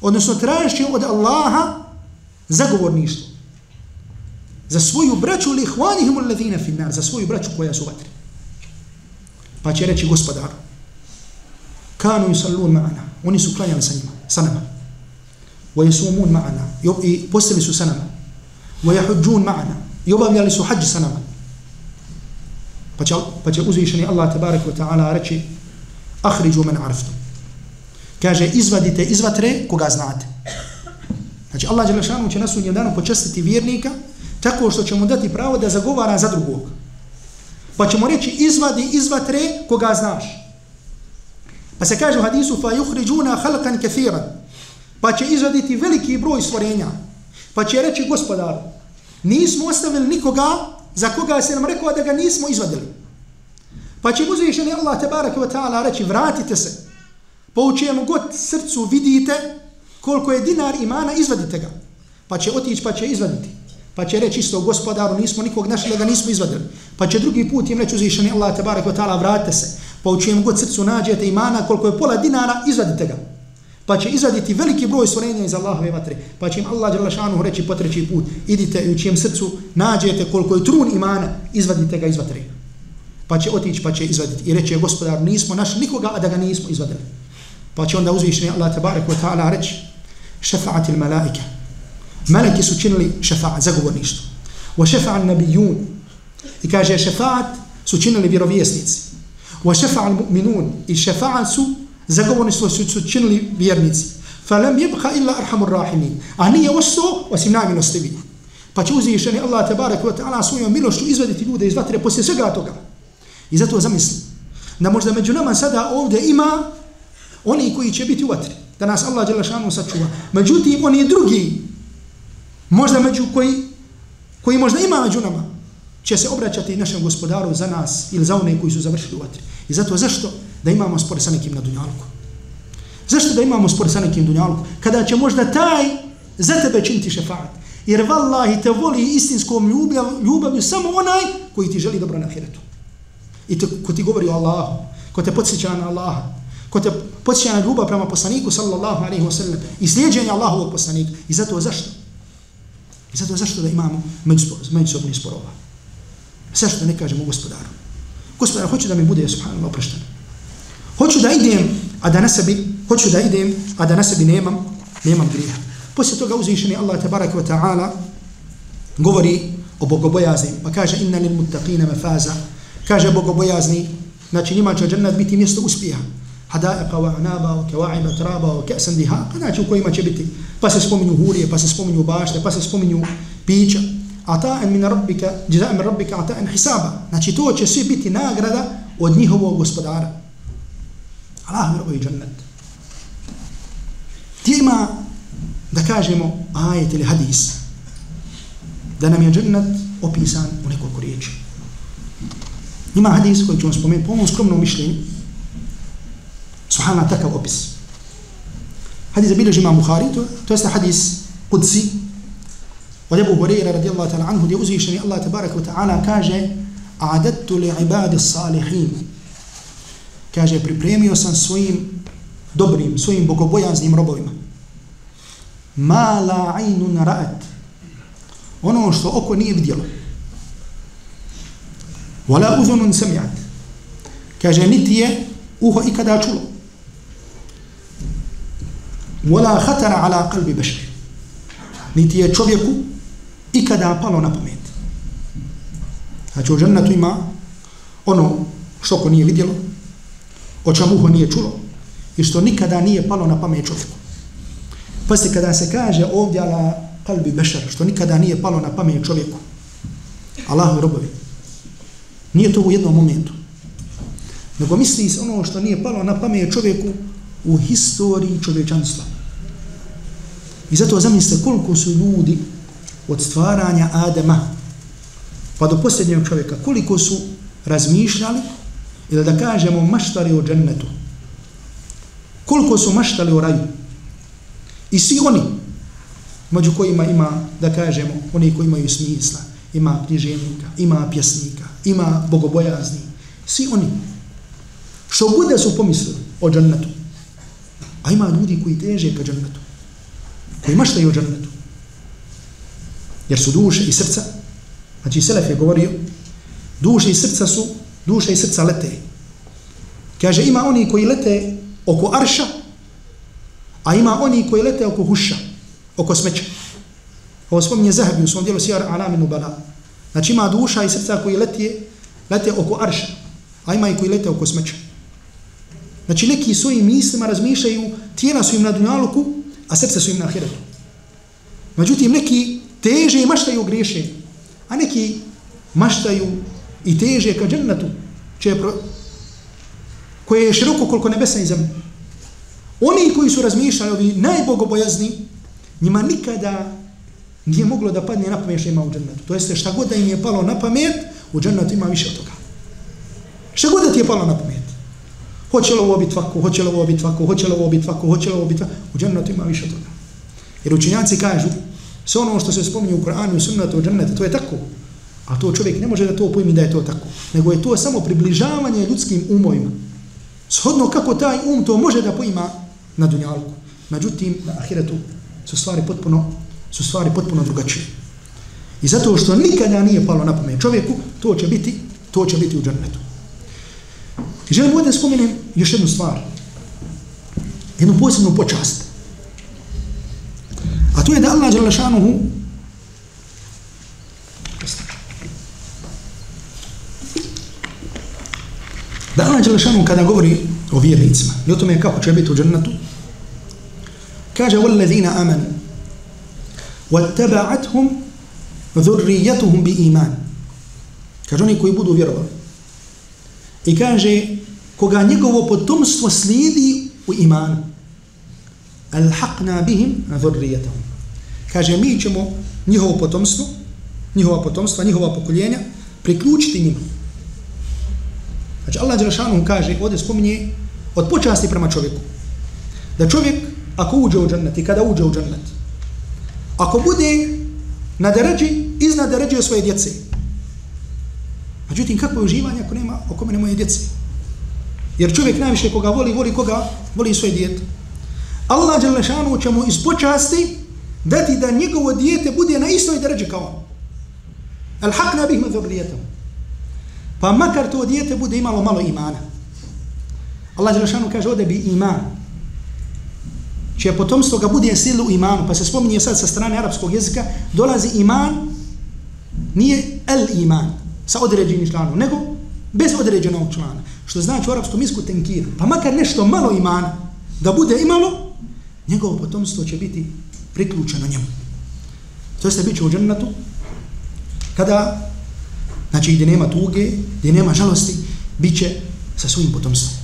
[SPEAKER 1] odnosno tražiti od Allaha zagovorništvo. Za svoju braću li ihvanihim alladhina finnar, za svoju braću koja su vatri. Pa će reći gospodaru, kanu yusallun ma'ana, oni su klanjali sa njima, sa nama. Wa yasumun ma'ana, i postili su sa nama. Wa yahujjun ma'ana, i obavljali su hađ sa nama. Pa će, pa će uzvišeni Allah tabarak wa ta'ala reći, ahriđu men arftu. Kaže, izvadite izvatre koga znate. Znači, Allah Đelešanu će na sudnjem danu počestiti vjernika tako što će mu dati pravo da zagovara za drugog. Pa ćemo reći izvadi izvatre koga znaš. Pa se kaže u hadisu fa yukhrijuna khalqan kathiran. Pa će izvaditi veliki broj stvorenja. Pa će reći gospodar, nismo ostavili nikoga za koga se nam rekao da ga nismo izvadili. Pa će uzvišeni Allah tabaraka ve taala reći vratite se. po u čemu god srcu vidite koliko je dinar imana, izvadite ga. Pa će otići pa će izvaditi. Pa će reći isto gospodaru, nismo nikog našli da ga nismo izvadili. Pa će drugi put im reći uzvišeni Allah tabaraka ve taala vratite se. Pa u čijem god srcu nađete imana koliko je pola dinara, izvadite ga. Pa će izaditi veliki broj stvorenja iz Allahove vatre. Pa će im Allah Đalašanu reći po treći put, idite i u čijem srcu nađete koliko je trun imana, izvadite ga iz vatre. Pa će otići, pa će izvaditi. I reći gospodar, nismo našli nikoga, a da ga nismo izvadili. Pa će onda uzvišeni Allah tabarak wa ta'ala reći, šefa'ati il malaike. Su činili šefa'at, zagovorništvo. Wa šefa'an nabijun. I kaže, šefa'at su činili vjerovjesnici. Wa šefa'al mu'minun. I šefa'at su zagovorništvo su, su činili vjernici. Falam yabqa illa arhamur rahimin. A nije ostao osim najmilostivi. Pa će uzvišeni Allah tabarak wa ta'ala svojom milošću izvaditi ljude iz vatre poslije svega toga. I zato zamisli da možda među nama sada ovdje ima oni koji će biti u vatri. Da nas Allah Đelešanu sačuva. Međutim, oni drugi, možda među koji, koji možda ima među nama, će se obraćati našem gospodaru za nas ili za one koji su završili u vatri. I zato zašto? Da imamo spore sa nekim na dunjalku. Zašto da imamo spore sa nekim dunjalku? Kada će možda taj za tebe činiti šefaat. Jer vallahi te voli istinskom ljubav, ljubavlju samo onaj koji ti želi dobro na ahiretu. I te, ko ti govori o Allahu, ko te podsjeća na Allaha, ko te podsjeća na ljubav prema poslaniku sallallahu alaihi wa sallam i slijedženje Allahovog poslanika. I zato zašto? I zato zašto da imamo međusobni sporova? Zašto da ne kažemo gospodaru? Gospodar, hoću da mi bude subhanallah oprošteno. Hoću da idem, a da na sebi, hoću da idem, a da na sebi nemam, nemam grija. Poslije toga uzvišeni Allah tabarak wa ta'ala govori o bogobojazni, pa kaže inna lil muttaqina mafaza, kaže bogobojazni, znači njima će džennet biti mjesto uspjeha. Hadaiqa wa anaba wa kawa'iba traba wa ka'san diha, pa znači u kojima će biti, pa se spominju hurije, pa se spominju bašte, pa se spominju pića, ata'an min rabbika, jaza'an min rabbika ata'an hisaba. Znači to će svi biti nagrada od njihovog gospodara. Allah mi robovi džennet. Gdje ima, da kažemo, ajet ili hadis, da nam je džennet opisan u nekoliko riječi. Ima hadis koji ću vam spomenuti po ovom skromnom mišljenju, Subhana takav opis. Hadis zabilježi ima Bukhari, to, to jeste hadis Qudsi, od Ebu Hureyra radijallahu ta'ala anhu, gdje uzvišeni Allah tabaraka wa ta'ala kaže A'adattu li ibadi salihin. Kaže, pripremio sam svojim dobrim, svojim bogobojaznim robovima. Ma la aynun ra'at. Ono što oko nije vidjelo. Wala uzunun sami'at. Kaže, niti je uho ikada čulo. Wala khatara ala qalbi bashar. Niti je čovjeku ikada palo na pamet. Znači u džennetu ima ono što oko nije vidjelo, o čemu uho nije čulo i što nikada nije palo na pamet čovjeku. Pa se kada se kaže ovdje ala kalbi bešar, što nikada nije palo na pamet čovjeku, Allahu robovi, nije to u jednom momentu. Nego misli se ono što nije palo na pamet čovjeku u historiji čovječanstva. I zato zamislite koliko su ljudi od stvaranja Adema pa do posljednjeg čovjeka, koliko su razmišljali ili da kažemo maštali o džennetu. Koliko su maštali o raju. I svi oni, među kojima ima, da kažemo, oni koji imaju smisla, ima književnika, ima pjesnika, ima bogobojazni, svi oni, što bude su pomislili o džennetu, a ima ljudi koji teže ka džennetu, koji maštaju o džennetu, jer su duše i srca, znači Selef je govorio, duše i srca su, Duša i srca lete. Kaže, ima oni koji lete oko arša, a ima oni koji lete oko huša, oko smeća. Ovo spominje Zahabi u svom dijelu Sijar Alaminu Bala. Znači ima duša i srca koji lete, lete oko arša, a ima i koji lete oko smeća. Znači neki svojim mislima razmišljaju, tijela su im na dunjaluku, a srce su im na ahiretu. Međutim, neki teže i maštaju griješe, a neki maštaju i teže ka džennetu, pro... koje je široko koliko nebesa i zemlje. Oni koji su razmišljali, ovi najbogobojazni, njima nikada nije moglo da padne na pamet što ima u džennetu. To jeste šta god da im je palo na pamet, u džennetu ima više od toga. Šta god da ti je palo na pamet. Hoće li ovo biti ovako, hoće li ovo biti ovako, hoće li ovo biti ovako, hoće li ovo biti ovako, u džennetu ima više od toga. Jer učinjaci kažu, sve ono što se spominje u Koranu i sunnetu u džennetu, to je tako. A to čovjek ne može da to pojmi da je to tako. Nego je to samo približavanje ljudskim umovima. Shodno kako taj um to može da pojma na dunjalku. Međutim, na ahiretu su stvari potpuno, su stvari potpuno drugačije. I zato što nikada nije palo na pamet čovjeku, to će biti, to će biti u džernetu. I želim ovdje spomenem još jednu stvar. Jednu posebnu počast. A to je da Allah Đalešanuhu Da Allah Đelešanu kada govori o vjernicima i o tome kako će biti u džennetu, kaže وَالَّذِينَ آمَنُ وَاتَّبَعَتْهُمْ ذُرِّيَّتُهُمْ بِإِيمَانِ Kaže oni koji budu vjerovali. I kaže koga njegovo potomstvo slijedi u imanu. Al-haqna bihim dhurriyatahum. Kaže mi ćemo njihovo potomstvo, njihova potomstva, njihova pokoljenja priključiti njima. Znači Allah Đelešanu kaže, ovdje spominje od počasti prema čovjeku. Da čovjek, ako uđe u džennet i kada uđe u džennet, ako bude na deređi iznad deređe svoje djece. Međutim, kako je uživanje ako nema oko mene moje djece? Jer čovjek najviše koga voli, voli koga? Voli svoje djete. Allah Đelešanu će mu iz počasti dati da njegovo dijete bude na istoj deređi kao on. Al haq nabih me dhurrijetom. Pa makar to dijete bude imalo malo imana. Allah Đelešanu kaže ovdje bi iman. Čije potomstvo ga bude silu u imanu. Pa se spominje sad sa strane arapskog jezika, dolazi iman, nije el iman, sa određenim članom, nego bez određenog člana. Što znači u arapskom jeziku tenkir. Pa makar nešto malo imana, da bude imalo, njegovo potomstvo će biti priključeno njemu. To jeste bit će u džennetu, kada, znači gdje nema tuge, gdje nema žalosti, bit će sa svojim potomstvom.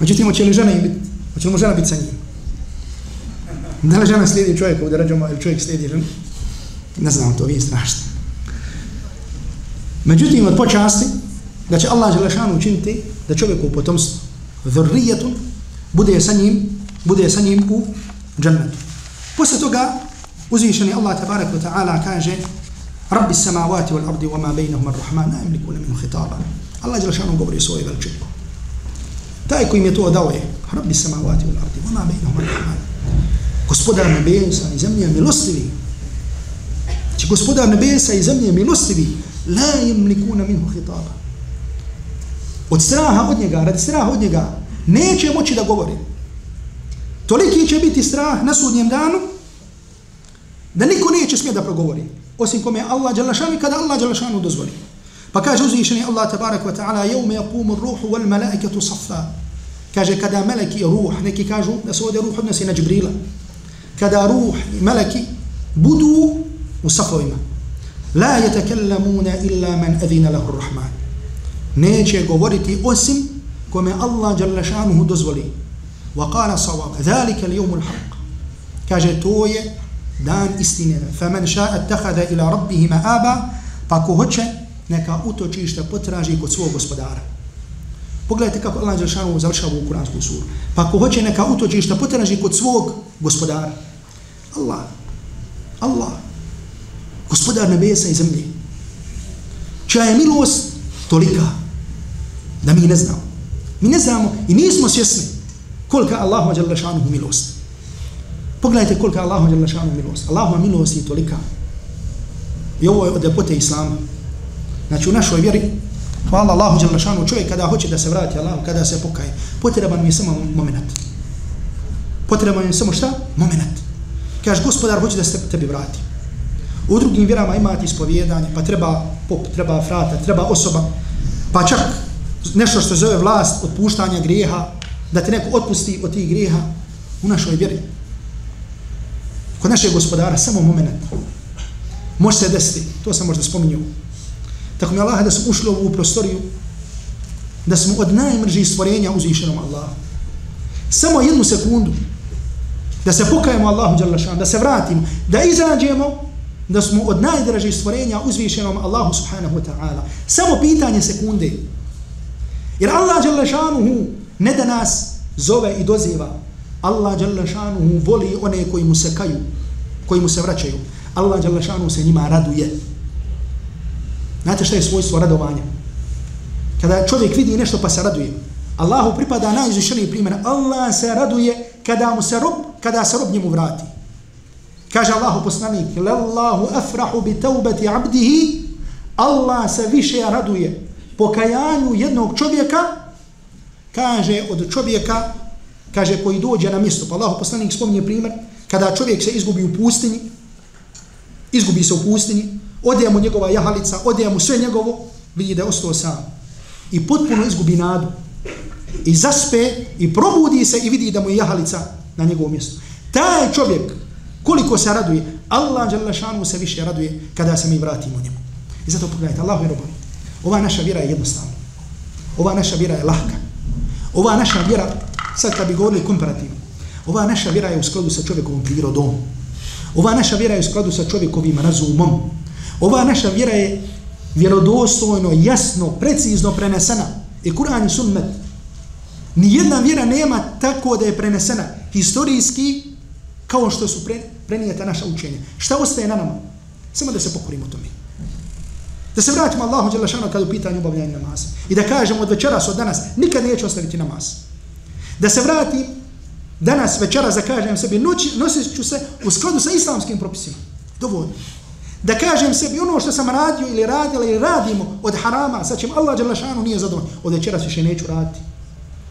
[SPEAKER 1] Međutim, hoće li žena biti, hoće li mu žena biti sa njim? Da li žena slijedi čovjeka ovdje darađama ili čovjek slijedi ženu? Ne znam, to vi strašno. Međutim, od počasti, da će Allah Želešanu učiniti da čovjek u potomstvu, vrrijetu, bude sa njim, bude sa njim u džennetu. Posle toga, uzvišeni Allah tabarak wa ta'ala kaže Rabbi samavati wal ardi wama bejnahum ar rahman na imliku minu hitaba. Allah Želešanu govori o svojoj veličini. Taj koji im je to dao je Rabbi samavati wal ardi wama bejnahum ar rahman. Gospodar nebesa i zemlje milostivi. Znači gospodar nebesa i zemlje milostivi la imlikuna minhu hitaba. Od straha od njega, radi straha od njega, neće moći da govori. Toliki će biti strah na sudnjem danu, da niko neće smije da progovori. Osim kome Allah Đalašanu kada Allah Đalašanu dozvoli. Pa kaže uzvišeni Allah tabarak wa ta'ala, jevme jakumu ruhu wal malaikatu safa. Kaže kada meleki ruh, neki kažu da se ovdje ruh odnosi na Džibrila. Kada ruh i meleki budu u safovima. La yatakallamuna illa man adhina lahu ar-rahman. Neće govoriti osim kome Allah dželle šanehu dozvoli. Wa qala sawab, zalika al-yawm al-haq. Kaže to je dan istine. Faman sha'a ittakhadha ila rabbih ma'aba, pa ko hoće neka utočište potraži kod svog gospodara. Pogledajte kako Allah Đelšanu završava u Kur'ansku suru. Pa ko hoće neka utočište potraži kod svog gospodara. Allah. Allah gospodar nebesa i zemlje, čija je milost tolika da mi ne znamo. Mi ne znamo i nismo svjesni kolika Allahu ađala milost. Pogledajte kolika Allahu ađala šanuhu milost. Allahu milost je tolika. I ovo je od lepote Islama. Znači u našoj vjeri, hvala Allahu ađala šanuhu, čovjek kada hoće da se vrati Allahu, kada se pokaje, potreban mi je samo moment. Potreban mi je samo šta? Moment. Kaže, gospodar hoće da se tebi vrati. U drugim vjerama imate ispovjedanje, pa treba pop, treba frata, treba osoba, pa čak nešto što zove vlast otpuštanja grijeha, da te neko otpusti od tih grijeha u našoj vjeri. Kod našeg gospodara, samo moment. Može se desiti, to sam možda spominjao. Tako mi Allah da smo ušli u ovu prostoriju, da smo od najmržih stvorenja uzvišenom Allahu. Samo jednu sekundu, da se pokajemo Allahu, da se vratimo, da izađemo da smo od najdražih stvorenja uzvišenom Allahu subhanahu wa ta'ala. Samo pitanje sekunde. Jer Allah Đalašanuhu ne da nas zove i doziva. Allah dželle šanuhu voli one koji mu se kaju, koji mu se vraćaju. Allah dželle šanuhu se njima raduje. Znate šta je svojstvo radovanja? Kada čovjek vidi nešto pa se raduje. Allahu pripada najizvišeniji primjer. Allah se raduje kada mu se rob, kada se rob njemu vrati. Kaže Allahu poslanik, "Lallahu afrahu bi taubati 'abdihi." Allah se više raduje pokajanju jednog čovjeka, kaže od čovjeka, kaže koji dođe na mjesto. Pa Allahu poslanik spominje primjer, kada čovjek se izgubi u pustinji, izgubi se u pustinji, ode mu njegova jahalica, ode mu sve njegovo, vidi da je ostao sam. I potpuno izgubi nadu. I zaspe, i probudi se i vidi da mu je jahalica na njegovom mjestu. Taj čovjek, Koliko se raduje, Allah dželle šanu se više raduje kada se mi vratimo njemu. I zato pogledajte, Allahu je robovi. Ova naša vjera je jednostavna. Ova naša vjera je lahka. Ova naša vjera, sad kad bi govorili komparativno, ova naša vjera je u skladu sa čovjekovom prirodom. Ova naša vjera je u skladu sa čovjekovim razumom. Ova naša vjera je vjerodostojno, jasno, precizno prenesena. I Kur'an i sunnet. Nijedna vjera nema tako da je prenesena historijski kao što su pre, prenijeta naša učenja. Šta ostaje na nama? Samo da se pokorimo tome. Da se vratimo Allahu Đelešanu kada u pitanju obavljanja namaza. I da kažemo od večeras, od danas, nikad neću ostaviti namaz. Da se vrati danas, večeras, zakažem sebi, noći, nosit ću se u skladu sa islamskim propisima. Dovoljno. Da kažem sebi ono što sam radio ili radila ili radimo od harama, sa čim Allah Đelešanu nije zadovoljno, od večeras više neću raditi.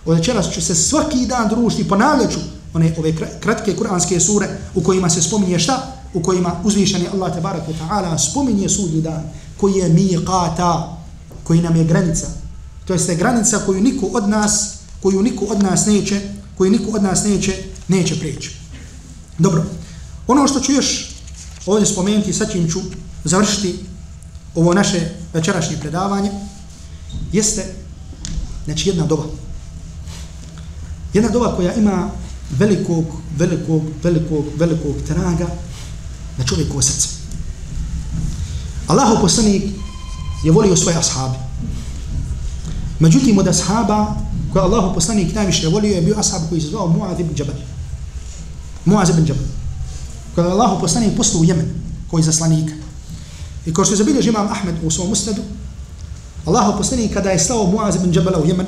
[SPEAKER 1] Od večeras ću se svaki dan družiti, ponavljaću one ove kratke kuranske sure u kojima se spominje šta? U kojima uzvišeni Allah tabarak wa ta'ala spominje sudnji dan koji je miqata, koji nam je granica. To je granica koju niko od nas, koju niko od nas neće, koju niko od nas neće, neće prijeći. Dobro. Ono što ću još ovdje spomenuti, sad čim ću završiti ovo naše večerašnje predavanje, jeste, znači jedna doba. Jedna doba koja ima velikog, velikog, velikog, velikog traga na čovjekovo srce. Allahu poslanik je volio svoje ashabi. Međutim, od ashaba koja Allahu poslanik najviše volio je bio ashab koji se zvao Muaz ibn Jabal. Muaz ibn Jabal. Koja je Allahu poslanik poslao u Jemen koji zaslanika. I kao što je zabilježi imam Ahmed u svom usnadu, Allahu poslanik kada je slao Muaz ibn Jabala u Jemen,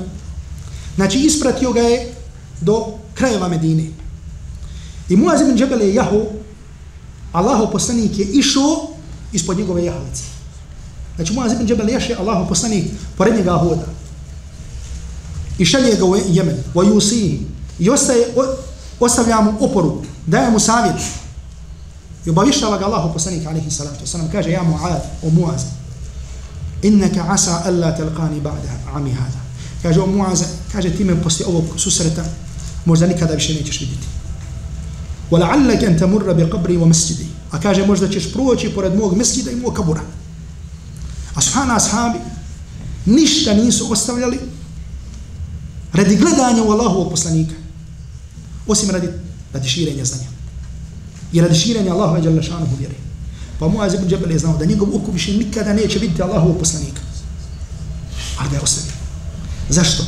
[SPEAKER 1] znači ispratio ga je do krajeva Medine. I Muaz ibn Jabal je jahu, Allahu poslanik je išao ispod njegove jahalice. Znači Muaz ibn Jabal ješe, Allahu poslanik pored njega hoda. I šalje ga u Jemen, u Jusiji. I ostaje, ostavlja mu oporu, daje mu savjet. I obavištava ga Allahu poslanik, alaihi salatu wasalam, kaže, ja Muaz, o Muaz, innaka asa alla telqani ba'da ami hada. Kaže, o Muaz, kaže, ti me poslije ovog susreta, možda nikada više nećeš vidjeti. وَلَعَلَّكَ أَنْ تَمُرَّ بِقَبْرِ وَمَسْجِدِ A kaže, možda ćeš proći pored mog mesjida i mog kabura. A subhana ashabi ništa nisu ostavljali radi gledanja u Allahovog poslanika. Osim radi, radi širenja znanja. I radi širenja Allahove i Đalešanuhu vjeri. Pa Muaz ibn Džebel je znao da njegov oko više nikada neće vidjeti Allahovog poslanika. Ali da je ostavio. Zašto?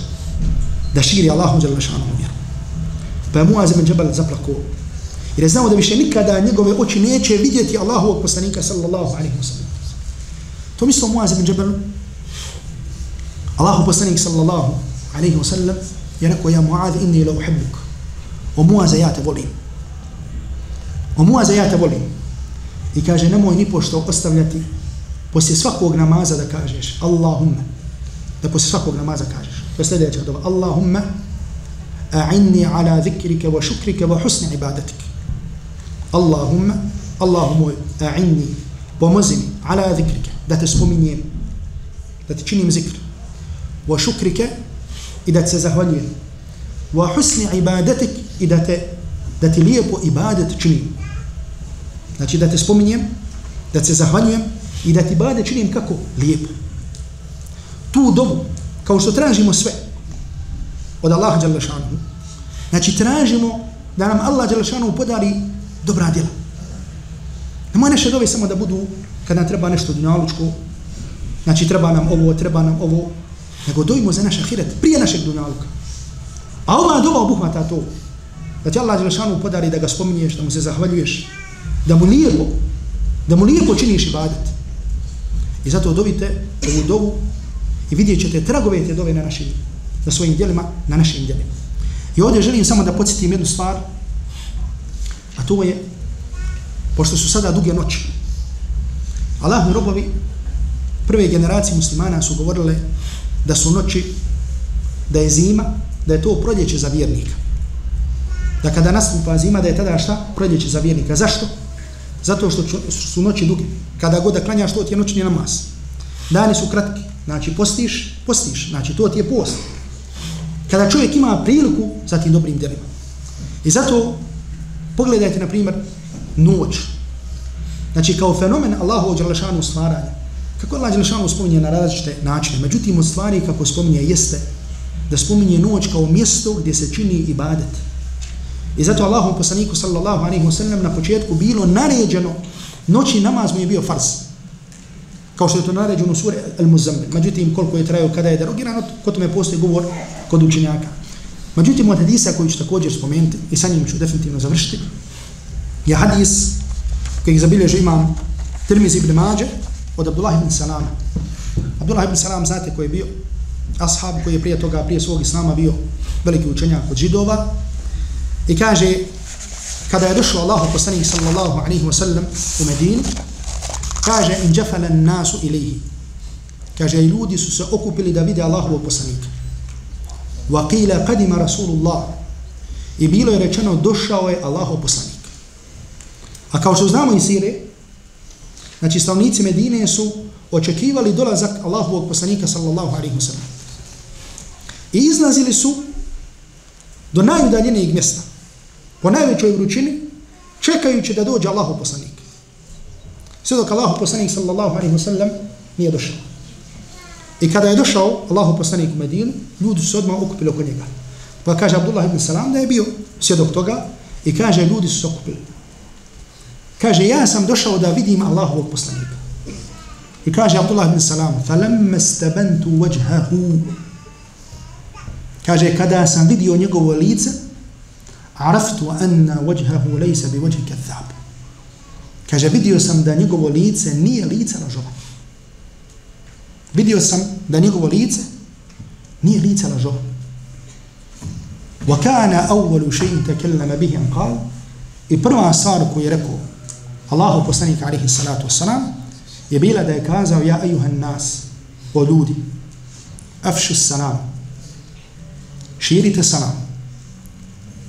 [SPEAKER 1] Da širi Allahu i Đalešanuhu vjeru. Pa je Muaz ibn Džebel zaplako. Jer je znao da više nikada njegove oči neće vidjeti Allahovog poslanika sallallahu alaihi wa sallam. To mislo Muaz ibn Džebel. Allahu poslanik sallallahu عليه وسلم يركو يا معاذ إني لو أحبك وموازيات بولين وموازيات بولين يكاج نمو إني بوشتو أستغلتي. بس يسفقو نمازة دا كاجيش اللهم. دا بس يسفقو نمازة كاجيش بس لدي اللهم أعني على ذكرك وشكرك وحسن عبادتك. اللهم اللهم أعني ومزني على ذكرك. دا تسفو من يم دا تشيني ذكر وشكرك i da se zahvaljuje. Wa husni ibadatik i da te da ti lijepo ibadet činim. Znači da te spominjem, da se zahvaljujem i da ti ibadet činim kako? Lijepo. Tu dobu, kao što tražimo sve, od Allaha Đalešanu. Znači, tražimo da nam Allah Đalešanu podari dobra djela. Nemoj naše dove samo da budu kad nam treba nešto dunjalučko, znači treba nam ovo, treba nam ovo, nego dojimo za naš ahiret prije našeg dunjaluka. A ova doba obuhvata to, da ti Allah Đelešanu podari da ga spominješ, da mu se zahvaljuješ, da mu lijepo, da mu lijepo činiš ibadet. I zato dovite ovu dovu i vidjet ćete tragove te dove na našim na svojim djelima, na našim djelima. I ovdje želim samo da podsjetim jednu stvar, a to je, pošto su sada duge noći, Allah robovi prve generacije muslimana su govorile da su noći, da je zima, da je to proljeće za vjernika. Da kada nastupa zima, da je tada šta? Proljeće za vjernika. Zašto? Zato što su noći duge. Kada god da klanjaš, to ti je noćni namaz. Dani su kratki. Znači, postiš, postiš. Znači, to ti je post kada čovjek ima priliku za tim dobrim djelima. I zato pogledajte, na primjer, noć. Znači, kao fenomen Allahu Đalešanu stvaranja. Kako Allah Đelešanu spominje na različite načine. Međutim, od stvari kako spominje jeste da spominje noć kao mjesto gdje se čini ibadet. I zato Allahu poslaniku sallallahu alaihi wasallam na početku bilo naređeno noći namaz mu je bio fars kao što je to naređeno u suri Al-Muzammil. Međutim, koliko je trajao kada je derogirano, ko tome postoji govor kod učenjaka. Međutim, od hadisa koji ću također spomenuti, i sa njim ću definitivno završiti, je hadis koji zabilježi imam Tirmizi ibn Mađe od Abdullah ibn Salama. Abdullah ibn Salam, znate koji je bio? Ashab koji je prije toga, prije svog islama bio veliki učenjak od židova. I kaže, kada je došao Allah poslanik sallallahu alaihi wa sallam u Medinu, kaže, in džafala nasu ilihi. Kaže, ljudi su se okupili da vide Allahovog poslanika. Wa qila qadima Rasulullah. I bilo je rečeno, došao je Allahov poslanik. A kao što znamo iz sire, znači stavnici Medine su očekivali dolazak Allahovog poslanika sallallahu alaihi wa sallam. I izlazili su do najudaljenijeg mjesta, po najvećoj vrućini, čekajući da dođe Allahov poslanik. Sve dok Allahov poslanik sallallahu alaihi wa sallam nije došao. I kada je došao Allahov poslanik u Medinu, ljudi su odmah okupili oko njega. Pa kaže Abdullah ibn Salam da je bio svjedok toga i kaže ljudi su se okupili. Kaže ja sam došao da vidim Allahovog poslanika. I kaže Abdullah ibn Salam فَلَمَّ اسْتَبَنْتُ وَجْهَهُ Kaže kada sam vidio njegovo lice عرفت أن وجهه ليس بوجه كذاب Kaže, vidio sam da njegovo lice nije lice lažova. Vidio sam da njegovo lice nije lice lažova. وَكَانَ أَوَّلُ شَيْءٍ تَكَلَّمَ بِهِ أَنْ قَالْ I prva stvar koju je rekao Allahu poslanik alihi salatu wasalam je bila da je kazao ja ejuhan nas o ljudi afšu salam širite salam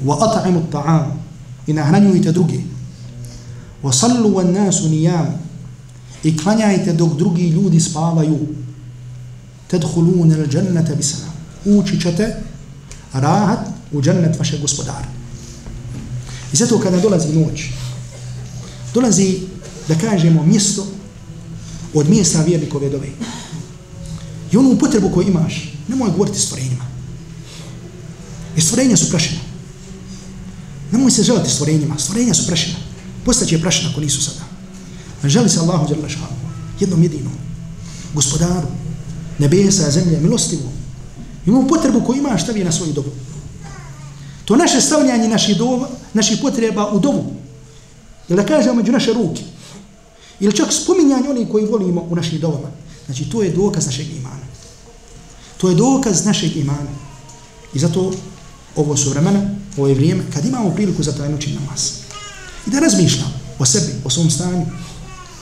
[SPEAKER 1] wa at'imu ta'am i nahranjujte druge wa sallu wa nasu nijam i klanjajte dok drugi ljudi spavaju tedhulun il džennete bisalam ući ćete rahat u džennet vaše gospodara. I zato kada dolazi noć dolazi da kažemo mjesto od mjesta vjernikove dove. I onu potrebu koju imaš nemoj govoriti stvorenjima. Jer stvorenja su prašena nemoj se želati stvorenjima. Stvorenja su prašena postaće prašena ako nisu sada. Želi se Allahu dželle šanu. Jednom jedinom. Gospodaru nebesa, zemlje, milostivu. Imamo potrebu koju imaš stavi na svoju dobu. To naše stavljanje naših dova naših potreba u dovu ili da kažemo među naše ruke? Ili čak spominjanje onih koji volimo u našim dovama znači to je dokaz našeg imana. To je dokaz našeg imana. I zato ovo su vremena ovo je vrijeme kad imamo priliku za taj noćni namaz. I da razmišljam o sebi, o svom stanju.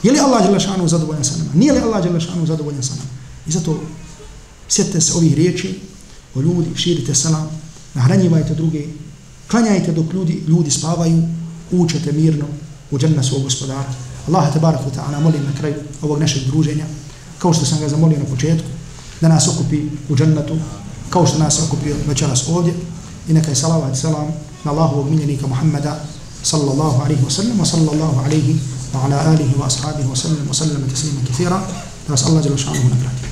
[SPEAKER 1] Je li Allah Đelešanu zadovoljan sa nama? Nije li Allah Đelešanu zadovoljan sa nama? I zato sjetite se ovih riječi o ljudi, širite salam nahranjivajte druge klanjajte dok ljudi, ljudi spavaju učete mirno u dženna svog gospodara. Allah te baraku ta'ala molim na kraju ovog našeg druženja kao što sam ga zamolio na početku da nas okupi u džennetu, kao što nas okupio večeras ovdje. I neka je salavat salam na Allahovog miljenika Muhammeda sallallahu alaihi wa sallam wa sallallahu alaihi wa ala alihi wa ashabihi wa sallam wa sallam teslima kathira. Da vas Allah jala šanuhu nagradi.